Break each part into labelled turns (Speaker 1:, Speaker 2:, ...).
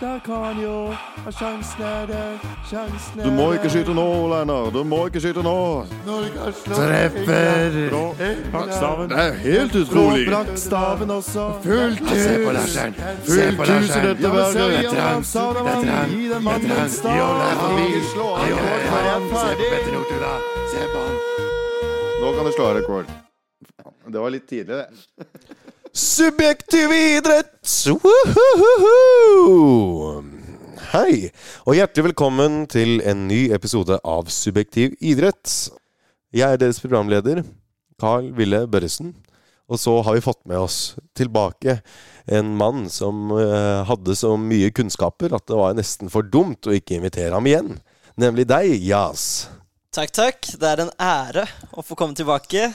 Speaker 1: Der kan jo Sjansen er der, sjansen er
Speaker 2: Du må ikke skyte nå, Lennart. Du må ikke skyte nå.
Speaker 1: Treffer!
Speaker 2: Brakkstaven. Det er helt utrolig.
Speaker 1: Blakkstaven også.
Speaker 2: Fullt hus.
Speaker 1: Se på Larsen.
Speaker 2: Fullt hus i dette verket.
Speaker 1: Det er trangt. Det er trangt. Gi den mannen en.
Speaker 3: Se på han.
Speaker 2: Nå kan du slå av rekord. Det var litt tidlig, det.
Speaker 4: Subjektiv idrett! Hei, og hjertelig velkommen til en ny episode av Subjektiv idrett. Jeg er deres programleder, Carl Ville Børresen. Og så har vi fått med oss tilbake en mann som eh, hadde så mye kunnskaper at det var nesten for dumt å ikke invitere ham igjen. Nemlig deg, Jas.
Speaker 5: Takk, takk. Det er en ære å få komme tilbake.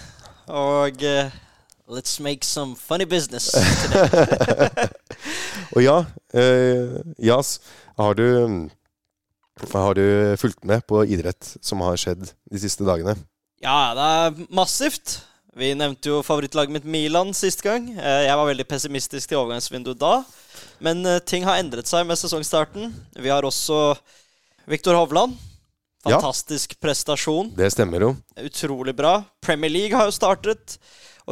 Speaker 5: Og eh, let's make some funny business today.
Speaker 4: Og ja, eh, Jas, har du, har du fulgt med på idrett som har skjedd de siste dagene?
Speaker 5: ja, det er massivt. Vi nevnte jo favorittlaget mitt Milan sist gang. Eh, Jeg var veldig pessimistisk til overgangsvinduet da. Men eh, ting har endret seg med sesongstarten. Vi har også Viktor Hovland.
Speaker 4: Ja.
Speaker 5: Fantastisk prestasjon.
Speaker 4: Det stemmer jo.
Speaker 5: Utrolig bra. Premier League har jo startet.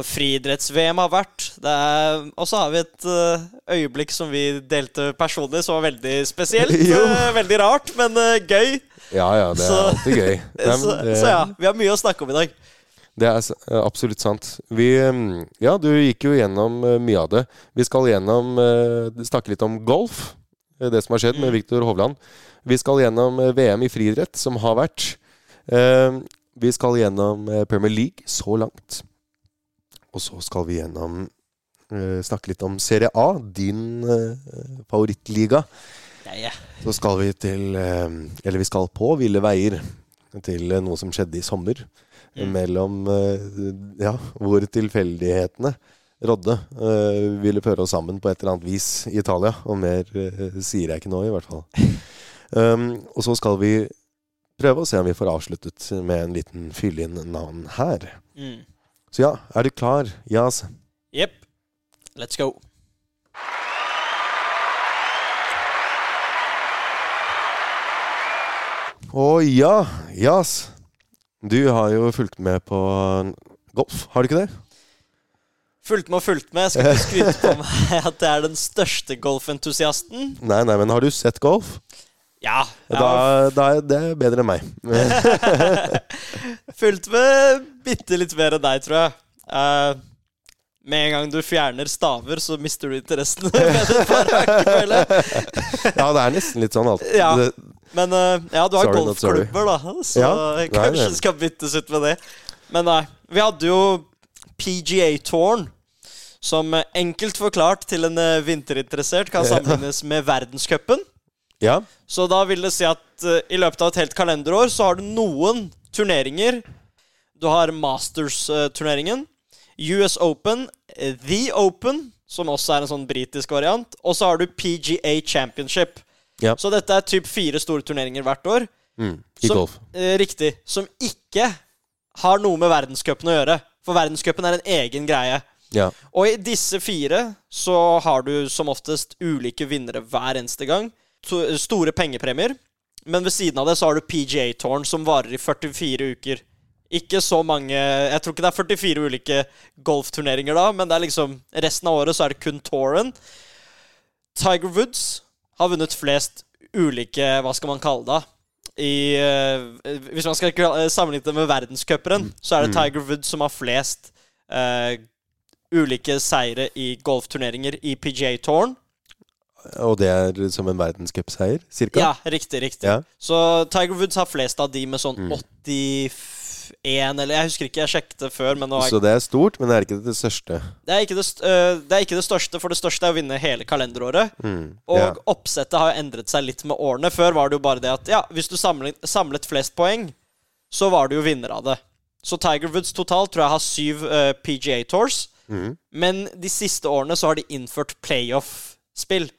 Speaker 5: Og friidretts-VM har vært. Er- Og så har vi et eh, øyeblikk som vi delte personlig, som var veldig spesielt. Eh, veldig rart, men eh, gøy.
Speaker 4: Ja, ja, det er
Speaker 5: Så-
Speaker 4: alltid gøy. Nei,
Speaker 5: så, så ja, vi har mye å snakke om i dag.
Speaker 4: det er absolutt sant. Vi mm, Ja, du gikk jo gjennom mye av det. Vi skal gjennom snakke litt om golf. Det som har skjedd med
Speaker 5: Mm.
Speaker 4: Viktor Hovland. Vi skal gjennom VM i friidrett, som har vært. Vi skal gjennom Premier League så langt. Og så skal vi gjennom uh, snakke litt om Serie A, din uh, favorittliga.
Speaker 5: Ja, ja.
Speaker 4: Så skal vi til eh, Eller vi skal på ville veier til noe som skjedde i sommer.
Speaker 5: Mm.
Speaker 4: Mellom Ja, hvor tilfeldighetene rådde. ville føre oss sammen på et eller annet vis i Italia. Og mer sier jeg ikke nå, i hvert fall. Um, og så skal vi prøve å se om vi får avsluttet med en liten fylle inn navn her.
Speaker 5: Mm.
Speaker 4: Så ja, er du klar, Jas?
Speaker 5: Jepp. Let's go.
Speaker 4: Å ja, Jas. Du har jo fulgt med på golf, har du ikke det?
Speaker 5: Fulgt med og fulgt med. Jeg skal ikke skryte på meg at jeg er den største golfentusiasten.
Speaker 4: Nei, nei, men har du sett golf?
Speaker 5: Ja.
Speaker 4: Da, da er det bedre enn meg.
Speaker 5: Fulgt med bitte litt mer enn deg, tror jeg. Uh, med en gang du fjerner staver, så mister du interessen.
Speaker 4: Ja, det er nesten litt sånn alt.
Speaker 5: Ja. Men uh, ja, du har
Speaker 4: Sorry,
Speaker 5: golfklubber, da. Så
Speaker 4: Ja,
Speaker 5: kanskje
Speaker 4: nei.
Speaker 5: skal byttes ut med det. Men nei. Vi hadde jo PGA-touren. Som eh, enkelt forklart til en eh, vinterinteressert kan sammenlignes med verdenscupen.
Speaker 4: Ja.
Speaker 5: Så da vil det si at uh, i løpet av et helt kalenderår så har du noen turneringer. Du har Masters-turneringen, US Open, The Open, som også er en sånn britisk variant, og så har du PGA Championship.
Speaker 4: Ja.
Speaker 5: Så dette er typ fire store turneringer hvert år.
Speaker 4: Mm, I
Speaker 5: Som-
Speaker 4: golf.
Speaker 5: Eh, riktig. Som ikke har noe med verdenscupen å gjøre. For verdenscupen er en egen greie.
Speaker 4: Ja.
Speaker 5: Og i disse fire så har du som oftest ulike vinnere hver eneste gang. To, store pengepremier. Men ved siden av det så har du PGA Torn, som varer i 44 uker. Ikke så mange Jeg tror ikke det er 44 ulike golfturneringer da, men det er liksom resten av året så er det kun touren. Tiger Woods har vunnet flest ulike Hva skal man kalle det? I, uh, hvis man skal sammenligne det med verdenscuperen, så er det Tiger Woods som har flest uh, ulike seire i golfturneringer i PGA-tårn.
Speaker 4: Og det er som en verdenscupseier, cirka?
Speaker 5: Ja, riktig, riktig.
Speaker 4: Ja.
Speaker 5: Så Tiger Woods har flest av de med sånn
Speaker 4: Mm.
Speaker 5: 81 Eller jeg husker ikke, jeg sjekket det før, er
Speaker 4: Så det er stort, men det er ikke det største.
Speaker 5: det, er ikke det, øh, det er ikke det største, for det største er å vinne hele kalenderåret.
Speaker 4: Mm.
Speaker 5: Og
Speaker 4: ja.
Speaker 5: oppsettet har jo endret seg litt med årene. Før var det jo bare det at ja, hvis du samlet, samlet flest poeng, så var du jo vinner av det. Så Tiger Woods totalt tror jeg har syv uh, PGA Tours.
Speaker 4: Mm.
Speaker 5: Men de siste årene så har de innført playoff-spill.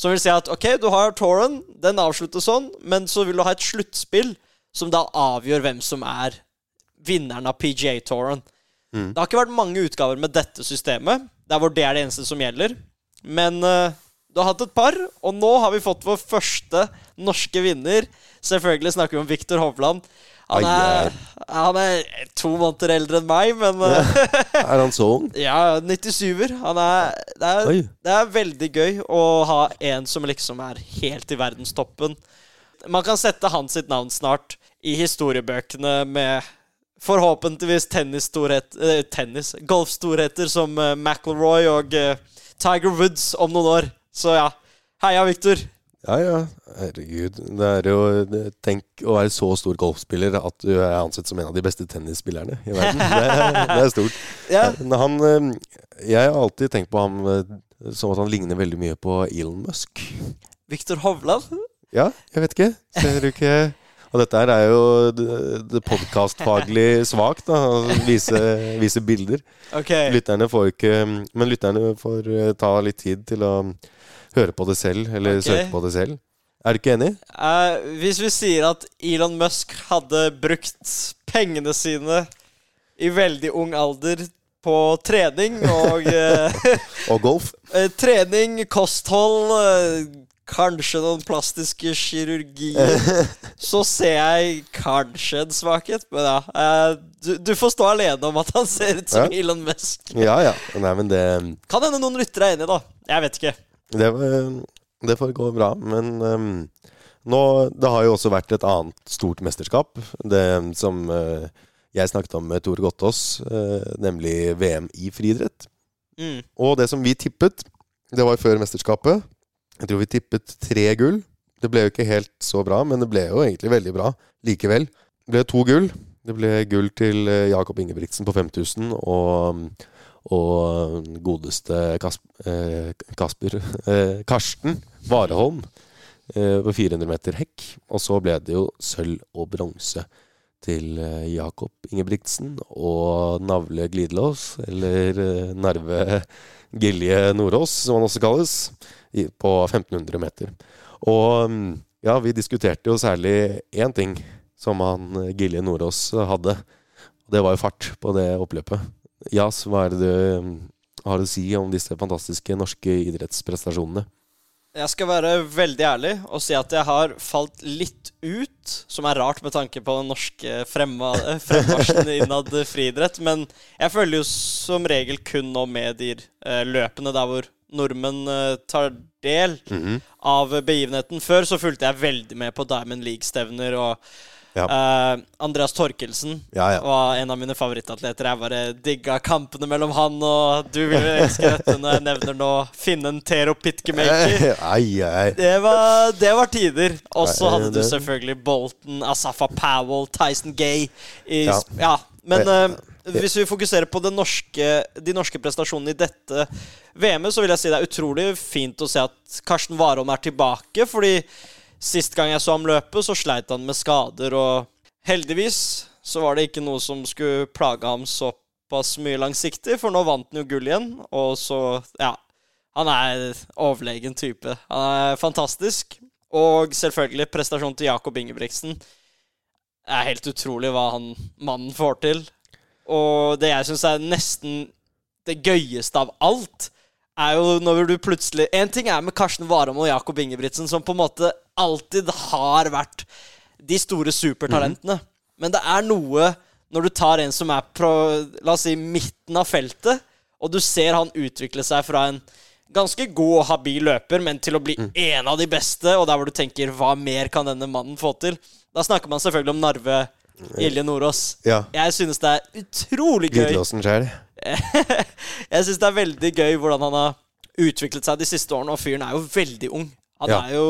Speaker 5: Som vil si at ok, du har touren, den avsluttes sånn, men så vil du ha et sluttspill som da avgjør hvem som er vinneren av PGA-touren.
Speaker 4: Mm.
Speaker 5: Det har ikke vært mange utgaver med dette systemet, der hvor det er det eneste som gjelder. Men uh, Du har hatt et par, og nå har vi fått vår første norske vinner. Selvfølgelig snakker vi om Viktor Hovland. Han er, han er to måneder eldre enn meg, men eh,
Speaker 4: Er han så ung?
Speaker 5: Ja, 97-er. Han er det, er det er veldig gøy å ha en som liksom er helt i verdenstoppen. Man kan sette hans sitt navn snart i historiebøkene med forhåpentligvis tennisstorheter eh, tennis, golfstorheter som eh, McIlroy og Tiger Woods om noen år. Så ja, heia Victor.
Speaker 4: Ja, ja. Herregud. Det er jo Tenk å være så stor golfspiller at du er ansett som en av de beste tennisspillerne i verden. Det, det er stort.
Speaker 5: Ja,
Speaker 4: Han eh, Jeg har alltid tenkt på ham eh, som at han ligner veldig mye på Elon Musk.
Speaker 5: Victor Hovland.
Speaker 4: Ja, jeg vet ikke. Ser du ikke Og dette her er jo det, podkastfaglig svakt, da. Vise, vise bilder.
Speaker 5: Okay.
Speaker 4: Lytterne får ikke Men lytterne får eh, ta litt tid til å høre på det selv, eller
Speaker 5: okay.
Speaker 4: søke på det selv. Er du ikke enig?
Speaker 5: Uh, hvis vi sier at Elon Musk hadde brukt pengene sine i veldig ung alder på trening og eh,
Speaker 4: Og golf?
Speaker 5: eh, Trening, kosthold, kanskje noen plastiske kirurgier. Så ser jeg kanskje en svakhet, men ja. du, du får stå alene om at han ser ut som
Speaker 4: Ja.
Speaker 5: Elon Musk.
Speaker 4: Ja ja. Nei, men det
Speaker 5: Kan hende noen lytter er enig, da. Jeg vet ikke.
Speaker 4: Det, det får gå bra. Men um, nå Det har jo også vært et annet stort mesterskap. Det som uh, jeg snakket om med Tor Gottaas, uh, nemlig VM i friidrett.
Speaker 5: Mm.
Speaker 4: Og det som vi tippet, det var før mesterskapet. Jeg tror vi tippet tre gull. Det ble jo ikke helt så bra, men det ble jo egentlig veldig bra likevel. Det ble to gull. Det ble gull til eh, Jakob Ingebrigtsen på 5000 og, og godeste eh, Kasper eh, Karsten Vareholm eh, på 400 meter hekk. Og så ble det jo sølv og bronse til Jakob Ingebrigtsen og Navle Glidelås, eller Narve Gilje Nordås, som han også kalles, på 1500 meter. Og mm, ja, vi diskuterte jo særlig én ting som han Gilje Nordås hadde. Og det var jo fart på det oppløpet. Jas, hva er det du mm, har å si om disse fantastiske norske idrettsprestasjonene?
Speaker 5: Jeg skal være veldig ærlig og si at jeg har falt litt ut, som er rart med tanke på den norske fremma- eh, fremmarsjen innad friidrett. Men jeg følger jo som regel kun nå med de eh, løpene der hvor nordmenn eh, tar del
Speaker 4: Mhm.
Speaker 5: av begivenheten. Før så fulgte jeg veldig med på Diamond League-stevner, og
Speaker 4: Ja.
Speaker 5: Uh, Andreas Torkelsen
Speaker 4: Ja, ja.
Speaker 5: var en av mine favorittatleter. Jeg bare digga kampene mellom han og Du vil elske dette når jeg nevner nå Finnen Tero
Speaker 4: ai.
Speaker 5: Det var, det var tider. Og så hadde du selvfølgelig Bolton, Asafa Powell, Tyson Gay i,
Speaker 4: Ja.
Speaker 5: Men eh, hvis vi fokuserer på norske, de norske prestasjonene i dette VM-et, så vil jeg si det er utrolig fint å se at Karsten Warholm er tilbake. Fordi sist gang jeg så ham løpe, så sleit han med skader, og heldigvis så var det ikke noe som skulle plage ham såpass mye langsiktig, for nå vant han jo gull igjen, og så Ja. Han er overlegen type. Han er fantastisk. Og selvfølgelig prestasjonen til Jakob Ingebrigtsen. Det er helt utrolig hva han mannen får til. Og det jeg syns er nesten det gøyeste av alt, er jo når du plutselig En ting er med Karsten Warholm og Jakob Ingebrigtsen, som på en måte alltid har vært de store supertalentene. Men det er noe når du tar en som er på la oss si, midten av feltet, og du ser han utvikle seg fra en ganske god og habil løper, men til å bli en av de beste, og der hvor du tenker hva mer kan denne mannen få til? Da snakker man selvfølgelig om Narve Gilje Nordås.
Speaker 4: Ja.
Speaker 5: Jeg synes det er utrolig gøy.
Speaker 4: Glidelåsen sjøl.
Speaker 5: jeg syns det er veldig gøy hvordan han har utviklet seg de siste årene, og fyren er jo veldig ung. Han
Speaker 4: Ja.
Speaker 5: er jo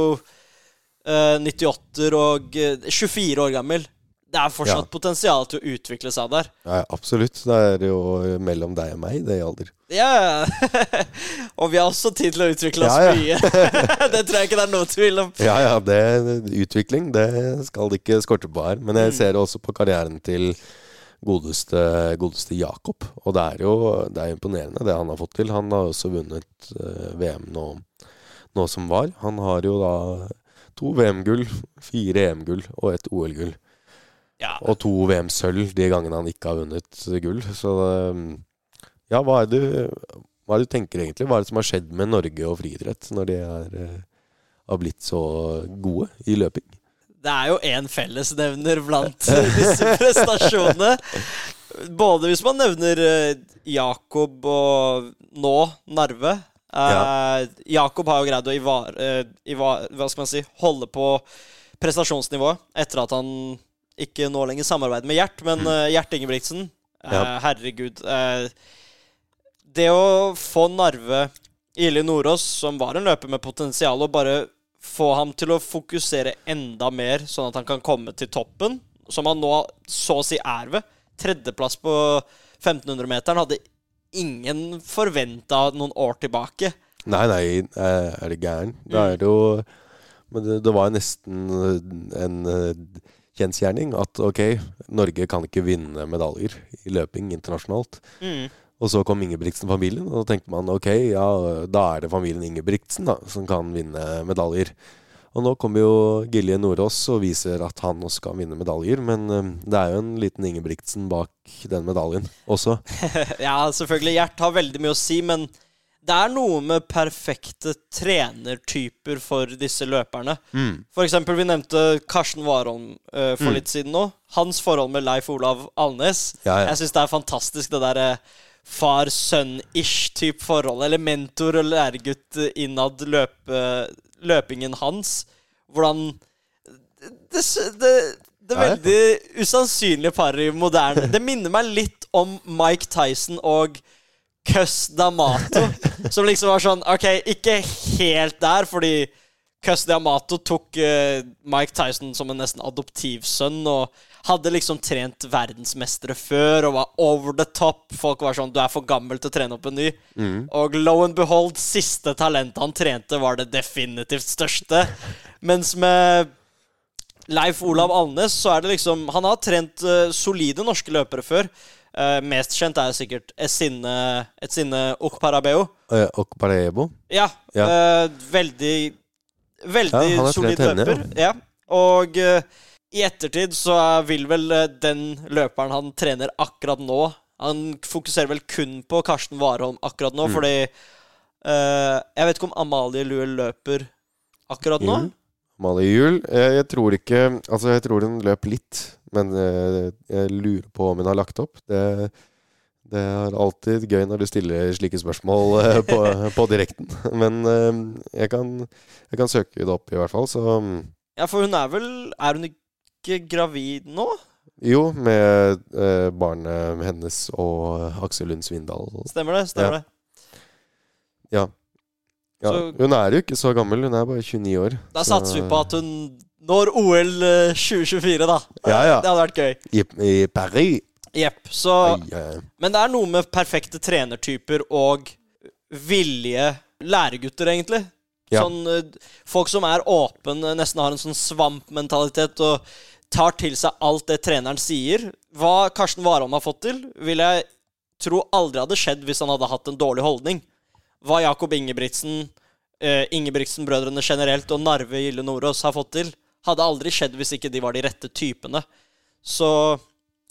Speaker 5: uh, 98 og uh, 24 år gammel. Det er fortsatt
Speaker 4: Ja.
Speaker 5: potensial til å utvikle seg der.
Speaker 4: Ja, absolutt. Det er jo mellom deg og meg, det i alder.
Speaker 5: Ja, Og vi har også tid til å utvikle oss
Speaker 4: Ja, ja.
Speaker 5: mye. det tror jeg ikke det er noe tvil om.
Speaker 4: Ja, ja, det, utvikling det skal det ikke skorte på her. Men jeg ser også på karrieren til godeste, godeste Jakob. Og det er jo det er imponerende, det han har fått til. Han har også vunnet eh, VM nå, nå som var. Han har jo da to VM-gull, fire EM-gull og et OL-gull.
Speaker 5: Ja,
Speaker 4: Og to VM-sølv de gangene han ikke har vunnet gull. Så eh, ja, hva er det hva er det du tenker egentlig? Hva er det som har skjedd med Norge og friidrett når de er, eh, har blitt så gode i løping?
Speaker 5: Det er jo én fellesnevner blant disse prestasjonene. Både hvis man nevner eh, Jakob og nå Narve. Eh, Jakob har jo greid å ivar, eh, ivar, hva skal man si, holde på prestasjonsnivået etter at han ikke nå lenger samarbeider med Gjert, men uh, Gjert Ingebrigtsen eh,
Speaker 4: Ja.
Speaker 5: Herregud. eh, det å få Narve Ili Nordås, som var en løper med potensial, og bare få ham til å fokusere enda mer, sånn at han kan komme til toppen, som han nå så å si er ved. Tredjeplass på 1500-meteren hadde ingen forventa noen år tilbake.
Speaker 4: Nei, nei, eh, er det gæren? Da er det jo Men det, det var nesten eh, en eh, kjensgjerning at ok, Norge kan ikke vinne medaljer i løping internasjonalt.
Speaker 5: Mm.
Speaker 4: Og så kom Ingebrigtsen-familien, og da tenkte man ok, ja, da er det familien Ingebrigtsen da, som kan vinne medaljer. Og nå kommer jo Gilje Nordås og viser at han også kan vinne medaljer, men eh, det er jo en liten Ingebrigtsen bak den medaljen også.
Speaker 5: Ja, selvfølgelig. Gjert har veldig mye å si, men det er noe med perfekte trenertyper for disse løperne. For eksempel, vi nevnte Karsten Warholm uh, for litt siden nå. Hans forhold med Leif Olav Alnes.
Speaker 4: Ja, ja.
Speaker 5: Jeg syns det er fantastisk, det derre far-sønn-ish type forhold. Eller mentor og læregutt eh, innad løpe, løpingen hans. Hvordan Det, det, det veldig usannsynlige paret i moderne Det minner meg litt om Mike Tyson og Cus D'Amato. som liksom var sånn OK, ikke helt der, fordi Cus D'Amato tok uh, Mike Tyson som en nesten adoptivsønn og hadde liksom trent verdensmestere før og var over the top. Folk var sånn Du er for gammel til å trene opp en ny. Og lo and behold, siste talentet han trente, var det definitivt største. Mens med Leif Olav Alnes, så er det liksom Han har trent uh, solide norske løpere før. Uh, mest kjent er sikkert Et sinne Okparabeo.
Speaker 4: Eh, Og
Speaker 5: Ja.
Speaker 4: Ja.
Speaker 5: eh, veldig Veldig
Speaker 4: Ja,
Speaker 5: solid løper. Ja. Og eh, i ettertid så vil vel eh, den løperen han trener akkurat nå Han fokuserer vel kun på Karsten Warholm akkurat
Speaker 4: Mm.
Speaker 5: nå, fordi uh, Jeg vet ikke om Amalie Lue løper akkurat nå.
Speaker 4: Mm. Amalie Juel. Jeg, jeg tror ikke Altså, jeg tror hun løp litt, men uh, jeg lurer på om hun har lagt opp. Det, det er alltid gøy når du stiller slike spørsmål eh, på, på direkten. Men eh, jeg, kan, jeg kan søke det opp, i hvert fall. Så mm,
Speaker 5: Ja, for hun er vel Er hun ikke gravid nå?
Speaker 4: jo, med eh, barnet hennes og Aksel Lund Svindal.
Speaker 5: Stemmer det? Stemmer
Speaker 4: Ja.
Speaker 5: det?
Speaker 4: Ja. ja.
Speaker 5: Så-
Speaker 4: Hun er jo ikke så gammel, hun er bare 29 år.
Speaker 5: Da
Speaker 4: så-
Speaker 5: satser vi på at hun når OL eh, 2024, da.
Speaker 4: Ja, ja.
Speaker 5: Det hadde vært gøy.
Speaker 4: I, i Paris.
Speaker 5: Jepp. Så
Speaker 4: Ai.
Speaker 5: Men det er noe med perfekte trenertyper og villige læregutter, egentlig. Sånn, eh, folk som er åpne, nesten har en sånn svampmentalitet og tar til seg alt det treneren sier. Hva Karsten Warholm har fått til, vil jeg tro aldri hadde skjedd hvis han hadde hatt en dårlig holdning. Hva Jakob Ingebrigtsen, eh, Ingebrigtsen-brødrene generelt og Narve Gille Nordås har fått til, hadde aldri skjedd hvis ikke de var de rette typene. Så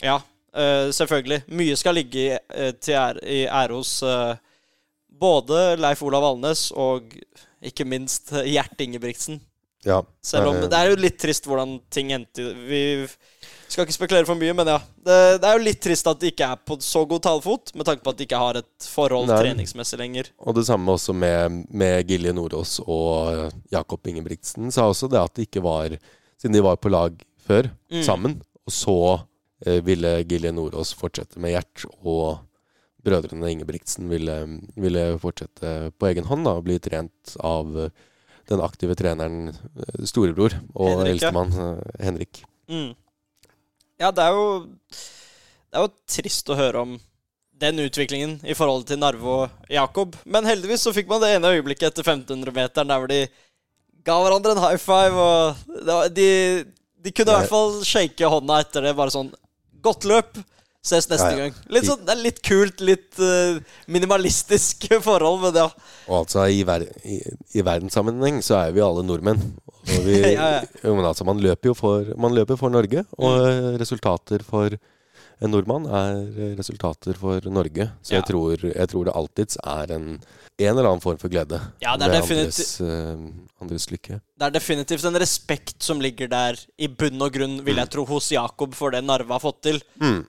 Speaker 5: ja, eh, selvfølgelig. Mye skal ligge i, eh, ære, i ære hos eh, både Leif Olav Alnes og ikke minst eh, Gjert Ingebrigtsen.
Speaker 4: Ja.
Speaker 5: Selv om
Speaker 4: Eh,
Speaker 5: det er jo litt trist hvordan ting endte Vi skal ikke spekulere for mye, men ja. Det, det er jo litt trist at de ikke er på så god talefot, med tanke på at de ikke har et forhold
Speaker 4: Nei.
Speaker 5: treningsmessig lenger.
Speaker 4: Og det samme også med, med Gilje Nordås og eh, Jakob Ingebrigtsen. Sa også det at de ikke var Siden de var på lag før,
Speaker 5: Mm.
Speaker 4: sammen, og så eh, ville Gilje Nordås fortsette med Gjert, og brødrene Ingebrigtsen ville, ville fortsette på egen hånd da, og bli trent av eh, den aktive treneren eh, storebror og
Speaker 5: Henrik,
Speaker 4: eldstemann eh, Henrik.
Speaker 5: Mm. Ja, det er jo Det er jo trist å høre om den utviklingen i forhold til Narve og Jakob. Men heldigvis så fikk man det ene øyeblikket etter 1500-meteren der hvor de ga hverandre en high five, og det var, de, de kunne i hvert fall shake hånda etter det. Bare sånn Godt løp! Ses neste
Speaker 4: Ja, ja.
Speaker 5: gang. Litt sånn, Det er litt kult, litt uh, minimalistisk forhold, med det.
Speaker 4: Og altså, i, ver i, i verdenssammenheng så er vi alle nordmenn. Vi,
Speaker 5: Ja, ja.
Speaker 4: Men altså, man løper jo for, man løper for Norge, og
Speaker 5: Mm.
Speaker 4: resultater for en nordmann, er resultater for Norge. Så
Speaker 5: Ja.
Speaker 4: jeg, tror, jeg tror det alltids er en, en eller annen form for glede
Speaker 5: Ja, det er
Speaker 4: ved andres, uh, andres lykke.
Speaker 5: Det er definitivt en respekt som ligger der i bunn og grunn, vil jeg tro, hos Jakob for det Narve har fått til.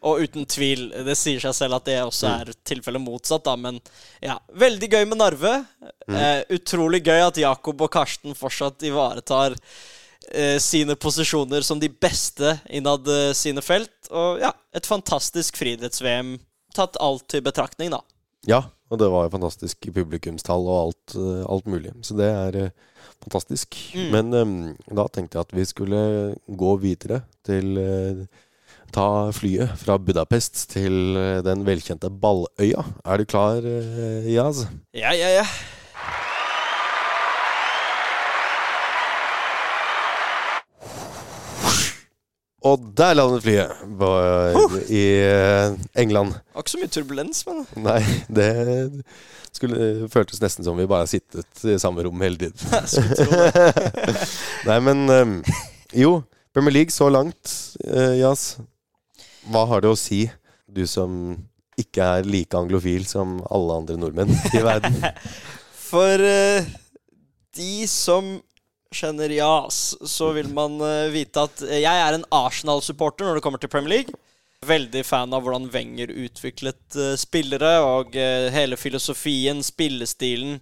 Speaker 5: Og uten tvil, det sier seg selv at det også er tilfellet motsatt, da, men ja. Veldig gøy med Narve. Eh, utrolig gøy at Jakob og Karsten fortsatt ivaretar eh, sine posisjoner som de beste innad eh, sine felt. Og ja, et fantastisk friidretts-VM, tatt alt til betraktning, da.
Speaker 4: Ja, og det var jo fantastisk publikumstall og alt, eh, alt mulig. Så det er eh, fantastisk.
Speaker 5: Mm.
Speaker 4: Men eh, da tenkte jeg at vi skulle gå videre til Ta flyet fra Budapest til den velkjente Balløya. Er du klar, Jaz?
Speaker 5: Ja, ja, ja.
Speaker 4: Og der landet flyet på, i eh, England.
Speaker 5: Det var ikke så mye turbulens, men
Speaker 4: Nei, det skulle, føltes nesten som vi bare har sittet i samme rom hele tiden. Nei, men um, Jo, Premier League så langt, Jas. Hva har det å si, du som ikke er like anglofil som alle andre nordmenn i verden?
Speaker 5: For eh, de som kjenner Jas, så vil man eh, vite at jeg er en Arsenal-supporter når det kommer til Premier League. Veldig fan av hvordan Wenger utviklet eh, spillere, og eh, hele filosofien, spillestilen.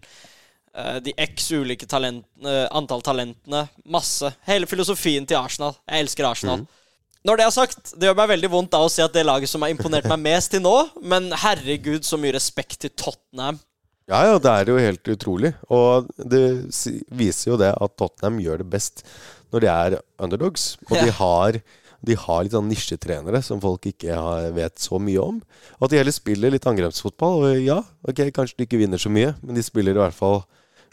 Speaker 5: de x ulike talentene, antall talentene. Masse. Hele filosofien til Arsenal. Jeg elsker Arsenal. Når det er sagt, det gjør meg veldig vondt da å si at det laget som har imponert meg mest til nå, men herregud, så mye respekt til Tottenham.
Speaker 4: Ja, ja, det er jo helt utrolig. Og det viser jo det at Tottenham gjør det best når de er underdogs. Og
Speaker 5: Ja.
Speaker 4: de har de har litt sånn nisjetrenere som folk ikke har, vet så mye om. Og at de heller spiller litt angrepsfotball. Og ja, ok, kanskje de ikke vinner så mye, men de spiller i hvert fall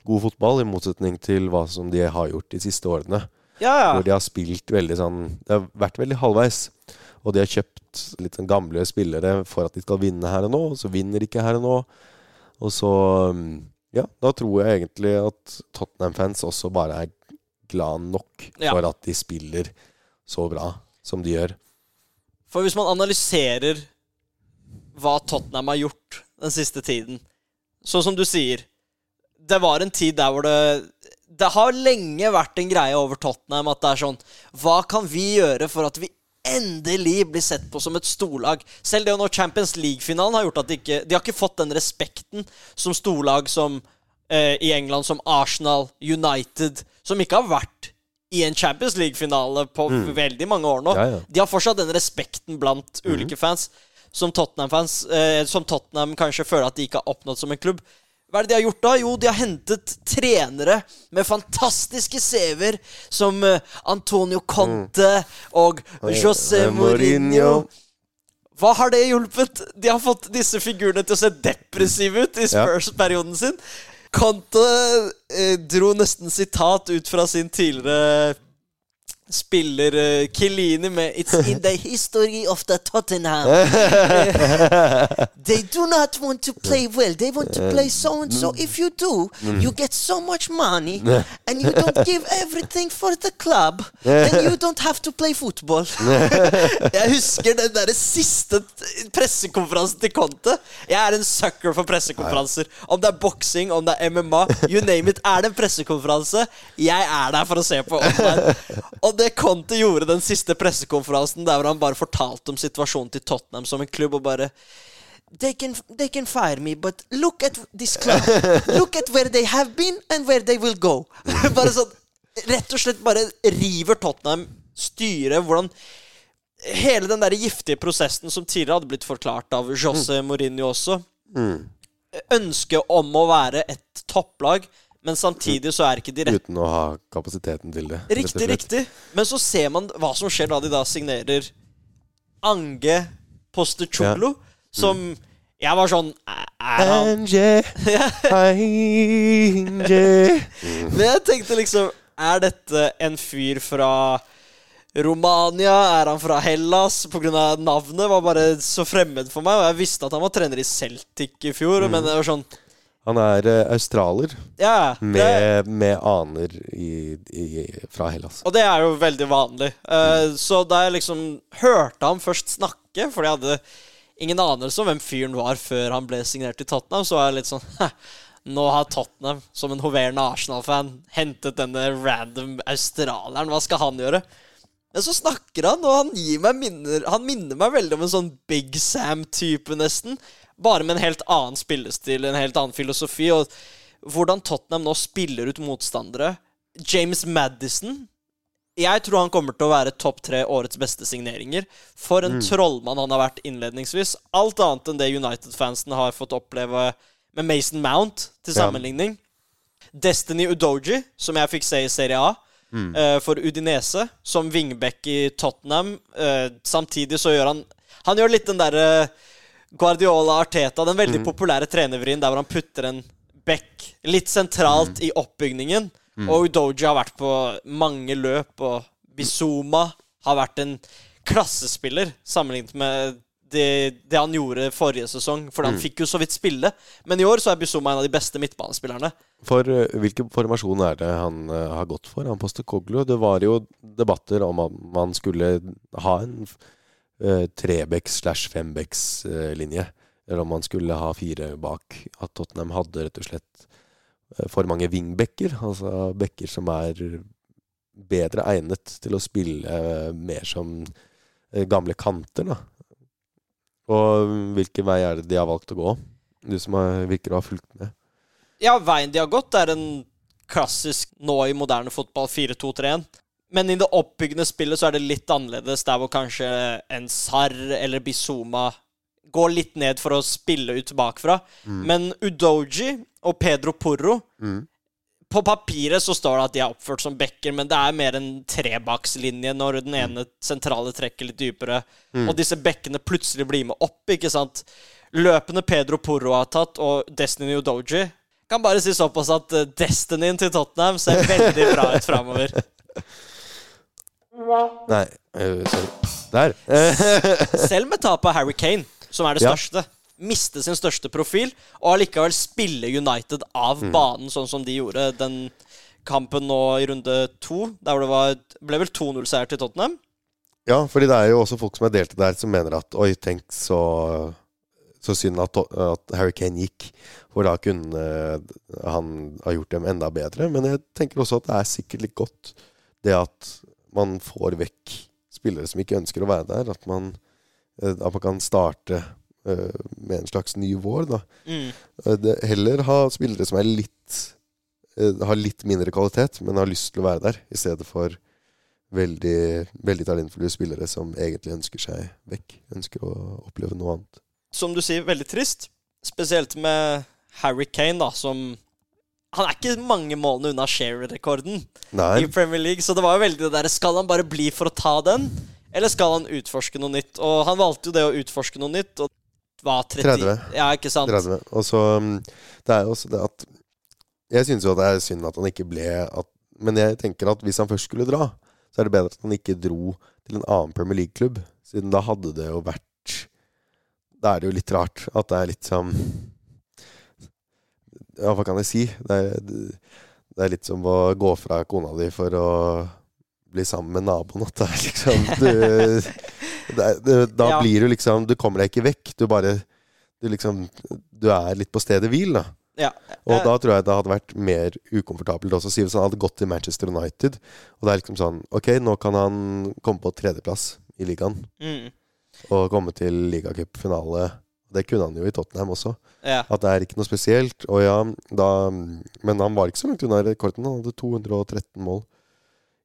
Speaker 4: god fotball, i motsetning til hva som de har gjort de siste årene.
Speaker 5: Ja,
Speaker 4: Hvor de har spilt veldig sånn Det har vært veldig halvveis. Og de har kjøpt litt sånn gamle spillere for at de skal vinne her og nå, og så vinner de ikke her og nå. Og så um, Ja, da tror jeg egentlig at Tottenham-fans også bare er glad nok
Speaker 5: Ja.
Speaker 4: for at de spiller så bra som de gjør.
Speaker 5: For hvis man analyserer hva Tottenham har gjort den siste tiden Sånn som du sier Det var en tid der hvor det Det har lenge vært en greie over Tottenham at det er sånn Hva kan vi gjøre for at vi endelig blir sett på som et storlag? Selv det å nå Champions League-finalen har gjort at de ikke De har ikke fått den respekten som storlag som eh, i England som Arsenal, United, som ikke har vært i en Champions League-finale på veldig mange år nå.
Speaker 4: Ja, ja.
Speaker 5: De har fortsatt den respekten blant ulike fans som Tottenham-fans eh, Som Tottenham kanskje føler at de ikke har oppnådd som en klubb. Hva er det de har gjort da? Jo, de har hentet trenere med fantastiske CV-er, som eh, Antonio Conte og José
Speaker 4: Eh,
Speaker 5: Mourinho. Hva har det hjulpet? De har fått disse figurene til å se depressive ut i Spurs-perioden sin. Conte eh, dro nesten sitat ut fra sin tidligere spiller uh, Kilini med It's in the history of the Tottenham. they do not want to play well. They want to play so and so. If you do, you get so much money, and you don't give everything for the club, then you don't have to play football. Jeg husker den der siste pressekonferansen til Conte. Jeg er en sucker for pressekonferanser. Om det er boksing, om det er MMA, you name it. Er det en pressekonferanse, jeg er der for å se på online. Og det Conte gjorde den siste pressekonferansen, der hvor han bare fortalte om situasjonen til Tottenham som en klubb, og bare They can, they can fire me, but look at this club. Look at where they have been and where they will go. bare sånn Rett og slett bare river Tottenham styret. Hvordan Hele den der giftige prosessen som tidligere hadde blitt forklart av José Mourinho også. Ønsket om å være et topplag, men samtidig så er ikke de rett
Speaker 4: Uten å ha kapasiteten til det.
Speaker 5: Riktig, riktig. Men så ser man hva som skjer da de da signerer Ange Postecoglu, som Jeg var sånn Er han
Speaker 4: Anje, Anje.
Speaker 5: Men jeg tenkte liksom Er dette en fyr fra Romania? Er han fra Hellas? På grunn av navnet var bare så fremmed for meg. Og jeg visste at han var trener i Celtic i fjor, men det var sånn
Speaker 4: Han er eh, australer
Speaker 5: Ja. det,
Speaker 4: med, med aner i, i, fra Hellas.
Speaker 5: Og det er jo veldig vanlig. Eh, Så da jeg liksom hørte ham først snakke. For jeg hadde ingen anelse om hvem fyren var før han ble signert i Tottenham. Så var jeg litt sånn Nå har Tottenham, som en hoverende Arsenal-fan, hentet denne random australieren. Hva skal han gjøre? Men så snakker han, og han gir meg minner Han minner meg veldig om en sånn Big Sam-type, nesten. Bare med en helt annen spillestil, en helt annen filosofi. Og hvordan Tottenham nå spiller ut motstandere. James Madison Jeg tror han kommer til å være topp tre årets beste signeringer. For en trollmann han har vært innledningsvis. Alt annet enn det United-fansen har fått oppleve med Mason Mount, til
Speaker 4: Ja.
Speaker 5: sammenligning. Destiny Udoji, som jeg fikk se i Serie A. eh, for Udinese, som wingback i Tottenham. Eh, samtidig så gjør han Han gjør litt den derre Guardiola Arteta, den veldig populære trenervrien der hvor han putter en back litt sentralt i oppbygningen. Og Udoji har vært på mange løp, og Bizuma har vært en klassespiller sammenlignet med det, det han gjorde forrige sesong, for han fikk jo så vidt spille. Men i år så er Bizuma en av de beste midtbanespillerne.
Speaker 4: For eh, hvilken formasjon er det han eh, har gått for, han Postekoglu? Det var jo debatter om at man skulle ha en trebecks slash fembecks eh. Eller om man skulle ha fire bak. At Tottenham hadde rett og slett eh, for mange wingbacker. Altså bekker som er bedre egnet til å spille eh, mer som eh, gamle kanter, da. Og hvilken vei er det de har valgt å gå? Du som har, virker å ha fulgt med.
Speaker 5: Ja, veien de har gått, er en klassisk nå i moderne fotball 4-2-3-1. Men i det oppbyggende spillet så er det litt annerledes, der hvor kanskje en Sarr eller Bizuma går litt ned for å spille ut bakfra. Men Udoji og Pedro Porro På papiret så står det at de er oppført som backer, men det er mer en trebakslinje når den ene sentrale trekker litt dypere, og disse bekkene plutselig blir med opp, ikke sant? Løpene Pedro Porro har tatt, og Destiny Udoji Kan bare si såpass at eh, Destinyen til Tottenham ser veldig bra ut framover.
Speaker 4: Nei, øh, sorry. Der. Eh,
Speaker 5: Selv med tapet av Harry Kane, som er det
Speaker 4: Ja.
Speaker 5: største, miste sin største profil, og allikevel spille United av
Speaker 4: Mm.
Speaker 5: banen, sånn som de gjorde den kampen nå i runde to, der det var, ble vel 2-0-seier til Tottenham.
Speaker 4: ja, fordi det er jo også folk som er delte der, som mener at oi, tenk så, så synd at, at Harry Kane gikk. For da kunne eh, han ha gjort dem enda bedre. Men jeg tenker også at det er sikkert litt godt det at man får vekk spillere som ikke ønsker å være der. At man, eh, at man kan starte eh, med en slags ny vår, da.
Speaker 5: Mm.
Speaker 4: Eh, heller ha spillere som er litt har litt mindre kvalitet, men har lyst til å være der, i stedet for veldig, veldig talentfulle spillere som egentlig ønsker seg vekk. Ønsker å oppleve noe annet.
Speaker 5: Som du sier, veldig trist. Spesielt med Harry Kane, da, som Han er ikke mange målene unna share-rekorden i Premier League, så det var jo veldig det der Skal han bare bli for å ta den, eller skal han utforske noe nytt? Og han valgte jo det å utforske noe nytt, og var 30
Speaker 4: 30.
Speaker 5: Ja, ikke sant?
Speaker 4: 30. Og så mm, Det er jo også det at Jeg syns jo at det er synd at han ikke ble at, Men jeg tenker at hvis han først skulle dra, så er det bedre at han ikke dro til en annen Premier League-klubb. Siden da hadde det jo vært Da er det jo litt rart at det er litt sånn Ja, hva kan jeg si? Det er, det er litt som å gå fra kona di for å bli sammen med naboen. At det er liksom du, det det, Da
Speaker 5: Ja.
Speaker 4: blir du liksom Du kommer deg ikke vekk. Du bare Du liksom Du er litt på stedet hvil, da.
Speaker 5: Ja.
Speaker 4: Og da tror jeg det hadde vært mer ukomfortabelt også. Si hvis han hadde gått til Manchester United, og det er liksom sånn Ok, nå kan han komme på tredjeplass i ligaen
Speaker 5: mm,
Speaker 4: og komme til ligacupfinale. Det kunne han jo i Tottenham også.
Speaker 5: ja.
Speaker 4: At det er ikke noe spesielt. Og ja, da Men han var ikke så langt unna rekorden. Han hadde 213 mål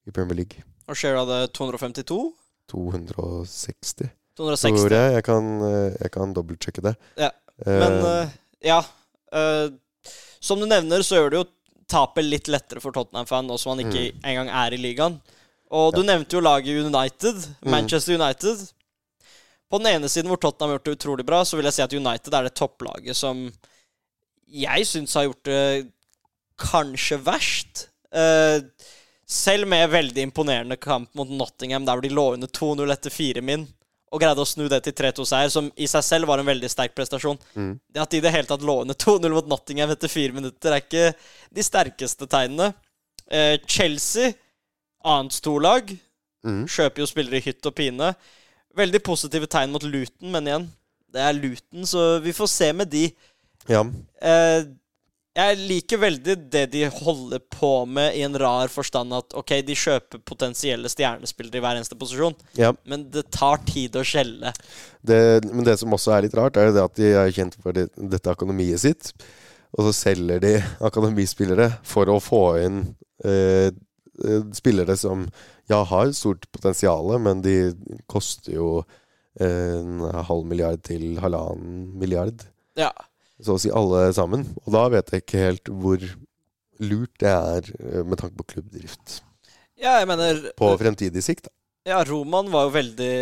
Speaker 4: i Premier League.
Speaker 5: Og Share hadde 252?
Speaker 4: 260,
Speaker 5: 260.
Speaker 4: tror jeg. Jeg kan, eh, jeg kan dobbeltsjekke det.
Speaker 5: Ja, Men uh, ja. Uh, som du nevner, så gjør det jo tapet litt lettere for Tottenham-fan, nå som han ikke engang er i ligaen. Og du nevnte jo laget United, Manchester United. På den ene siden hvor Tottenham har gjort det utrolig bra, så vil jeg si at United er det topplaget som jeg syns har gjort det kanskje verst. Eh, selv med veldig imponerende kamp mot Nottingham, der hvor de lå under 2-0 etter fire min, og greide å snu det til 3-2-seier, som i seg selv var en veldig sterk prestasjon.
Speaker 4: Mm.
Speaker 5: Det at de i det hele tatt lå under 2-0 mot Nottingham etter fire minutter, er ikke de sterkeste tegnene. Eh, Chelsea, annet storlag,
Speaker 4: Mm.
Speaker 5: kjøper jo spillere i hytt og pine. Veldig positive tegn mot Luton, men igjen, det er Luton, så vi får se med de.
Speaker 4: Ja.
Speaker 5: Eh, jeg liker veldig det de holder på med, i en rar forstand at ok, de kjøper potensielle stjernespillere i hver eneste posisjon,
Speaker 4: ja.
Speaker 5: men det tar tid å skjelle.
Speaker 4: Det, men det som også er litt rart, er det at de er kjent for det, dette akademiet sitt. Og så selger de akademispillere for å få inn eh, eh spillere som ja, har stort potensial, men de koster jo eh, en halv milliard til halvannen milliard.
Speaker 5: Ja.
Speaker 4: Så å si alle sammen. Og da vet jeg ikke helt hvor lurt det er eh, med tanke på klubbdrift.
Speaker 5: Ja, jeg mener
Speaker 4: På fremtidig sikt, da.
Speaker 5: Ja, Roman var jo veldig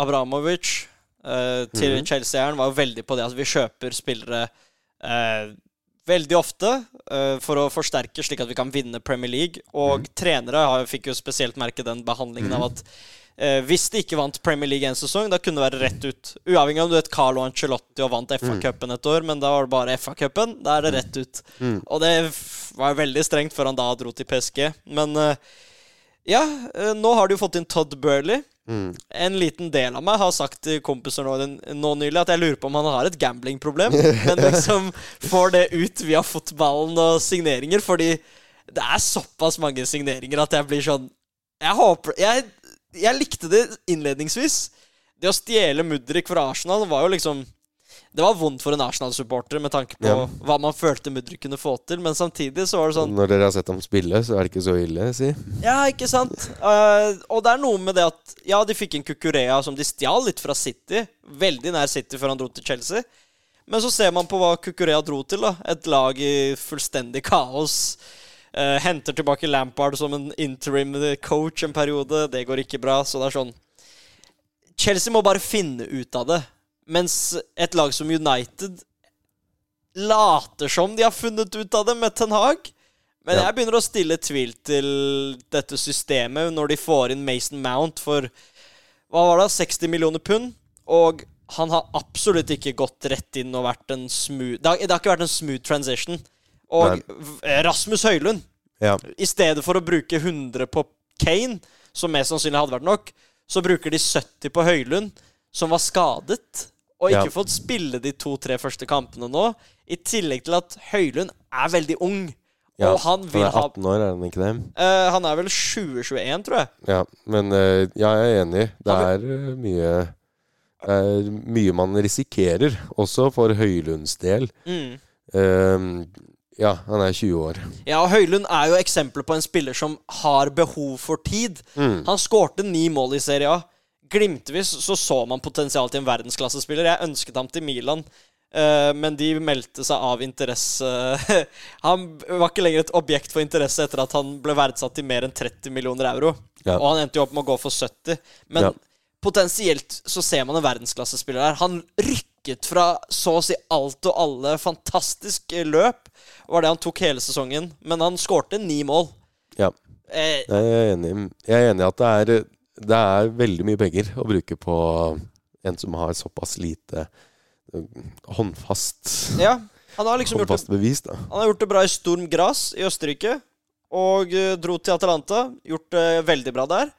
Speaker 5: Abramovic eh, til
Speaker 4: Mhm.
Speaker 5: Chelsea-eieren var jo veldig på det at vi kjøper spillere eh, veldig ofte uh, for å forsterke, slik at vi kan vinne Premier League. Og trenere har, fikk jo spesielt merke den behandlingen av at uh, hvis de ikke vant Premier League en sesong, da kunne det være rett ut. Uavhengig av om du vet Carlo Ancelotti og vant FA-cupen et år, men da var det bare FA-cupen. Da er det rett ut.
Speaker 4: Mm.
Speaker 5: Og det var veldig strengt før han da dro til PSG. Men uh, ja, nå har de jo fått inn Todd Burley.
Speaker 4: Mm.
Speaker 5: En liten del av meg har sagt til kompiser nå, nå nylig at jeg lurer på om han har et gamblingproblem. Men liksom får det ut via fotballen og signeringer, fordi det er såpass mange signeringer at jeg blir sånn Jeg håper Jeg, jeg likte det innledningsvis. Det å stjele Mudrik fra Arsenal var jo liksom Det var vondt for en Arsenal-supporter med tanke på
Speaker 4: Ja.
Speaker 5: hva man følte Mudrik kunne få til, men samtidig så var det sånn
Speaker 4: Når dere har sett ham spille, så er det ikke så ille, si.
Speaker 5: ja, ikke sant? Uh, og det er noe med det at Ja, de fikk en Kukurea, som de stjal litt fra City. Veldig nær City før han dro til Chelsea. Men så ser man på hva Kukurea dro til. da Et lag i fullstendig kaos. Uh, henter tilbake Lampard som en interim coach en periode. Det går ikke bra. Så det er sånn Chelsea må bare finne ut av det. Mens et lag som United later som de har funnet ut av det med Ten Hag. Men
Speaker 4: Ja.
Speaker 5: jeg begynner å stille tvil til dette systemet når de får inn Mason Mount for hva var det, 60 millioner pund. Og han har absolutt ikke gått rett inn og vært en smooth Det har, det har ikke vært en smooth transition. Og
Speaker 4: Nei.
Speaker 5: Rasmus Høylund,
Speaker 4: Ja.
Speaker 5: i stedet for å bruke 100 på Kane, som mest sannsynlig hadde vært nok, så bruker de 70 på Høylund, som var skadet. Og ikke
Speaker 4: Ja.
Speaker 5: fått spille de to-tre første kampene nå. I tillegg til at Høylund er veldig ung.
Speaker 4: ja.
Speaker 5: Og han vil
Speaker 4: er
Speaker 5: ha
Speaker 4: 18 år, er han ikke det?
Speaker 5: Uh, Han er vel 2021, tror jeg.
Speaker 4: Ja, men uh, ja, jeg er enig. Det er uh, mye er mye man risikerer, også for Høylunds del.
Speaker 5: Mm.
Speaker 4: Eh, ja, han er 20 år.
Speaker 5: Ja, og Høylund er jo eksempelet på en spiller som har behov for tid.
Speaker 4: Mm.
Speaker 5: Han skårte ni mål i Serie A. Glimtvis så så man potensial til en verdensklassespiller. Jeg ønsket ham til Milan, eh, men de meldte seg av interesse Han var ikke lenger et objekt for interesse etter at han ble verdsatt til mer enn 30 millioner euro.
Speaker 4: Ja.
Speaker 5: Og han endte jo opp med å gå for 70. Men
Speaker 4: Ja.
Speaker 5: potensielt så ser man en verdensklassespiller der. Han rykket fra så å si alt og alle. Fantastisk eh, løp var det han tok hele sesongen. Men han skårte ni mål.
Speaker 4: Ja,
Speaker 5: Eh,
Speaker 4: jeg er enig. Jeg er enig i at det er, det er veldig mye penger å bruke på en som har såpass lite eh, håndfast,
Speaker 5: ja, han har liksom gjort det
Speaker 4: bevis, da.
Speaker 5: Han har gjort det bra i Sturm Gras i Østerrike. Og eh, dro til Atalanta. Gjort det veldig bra der.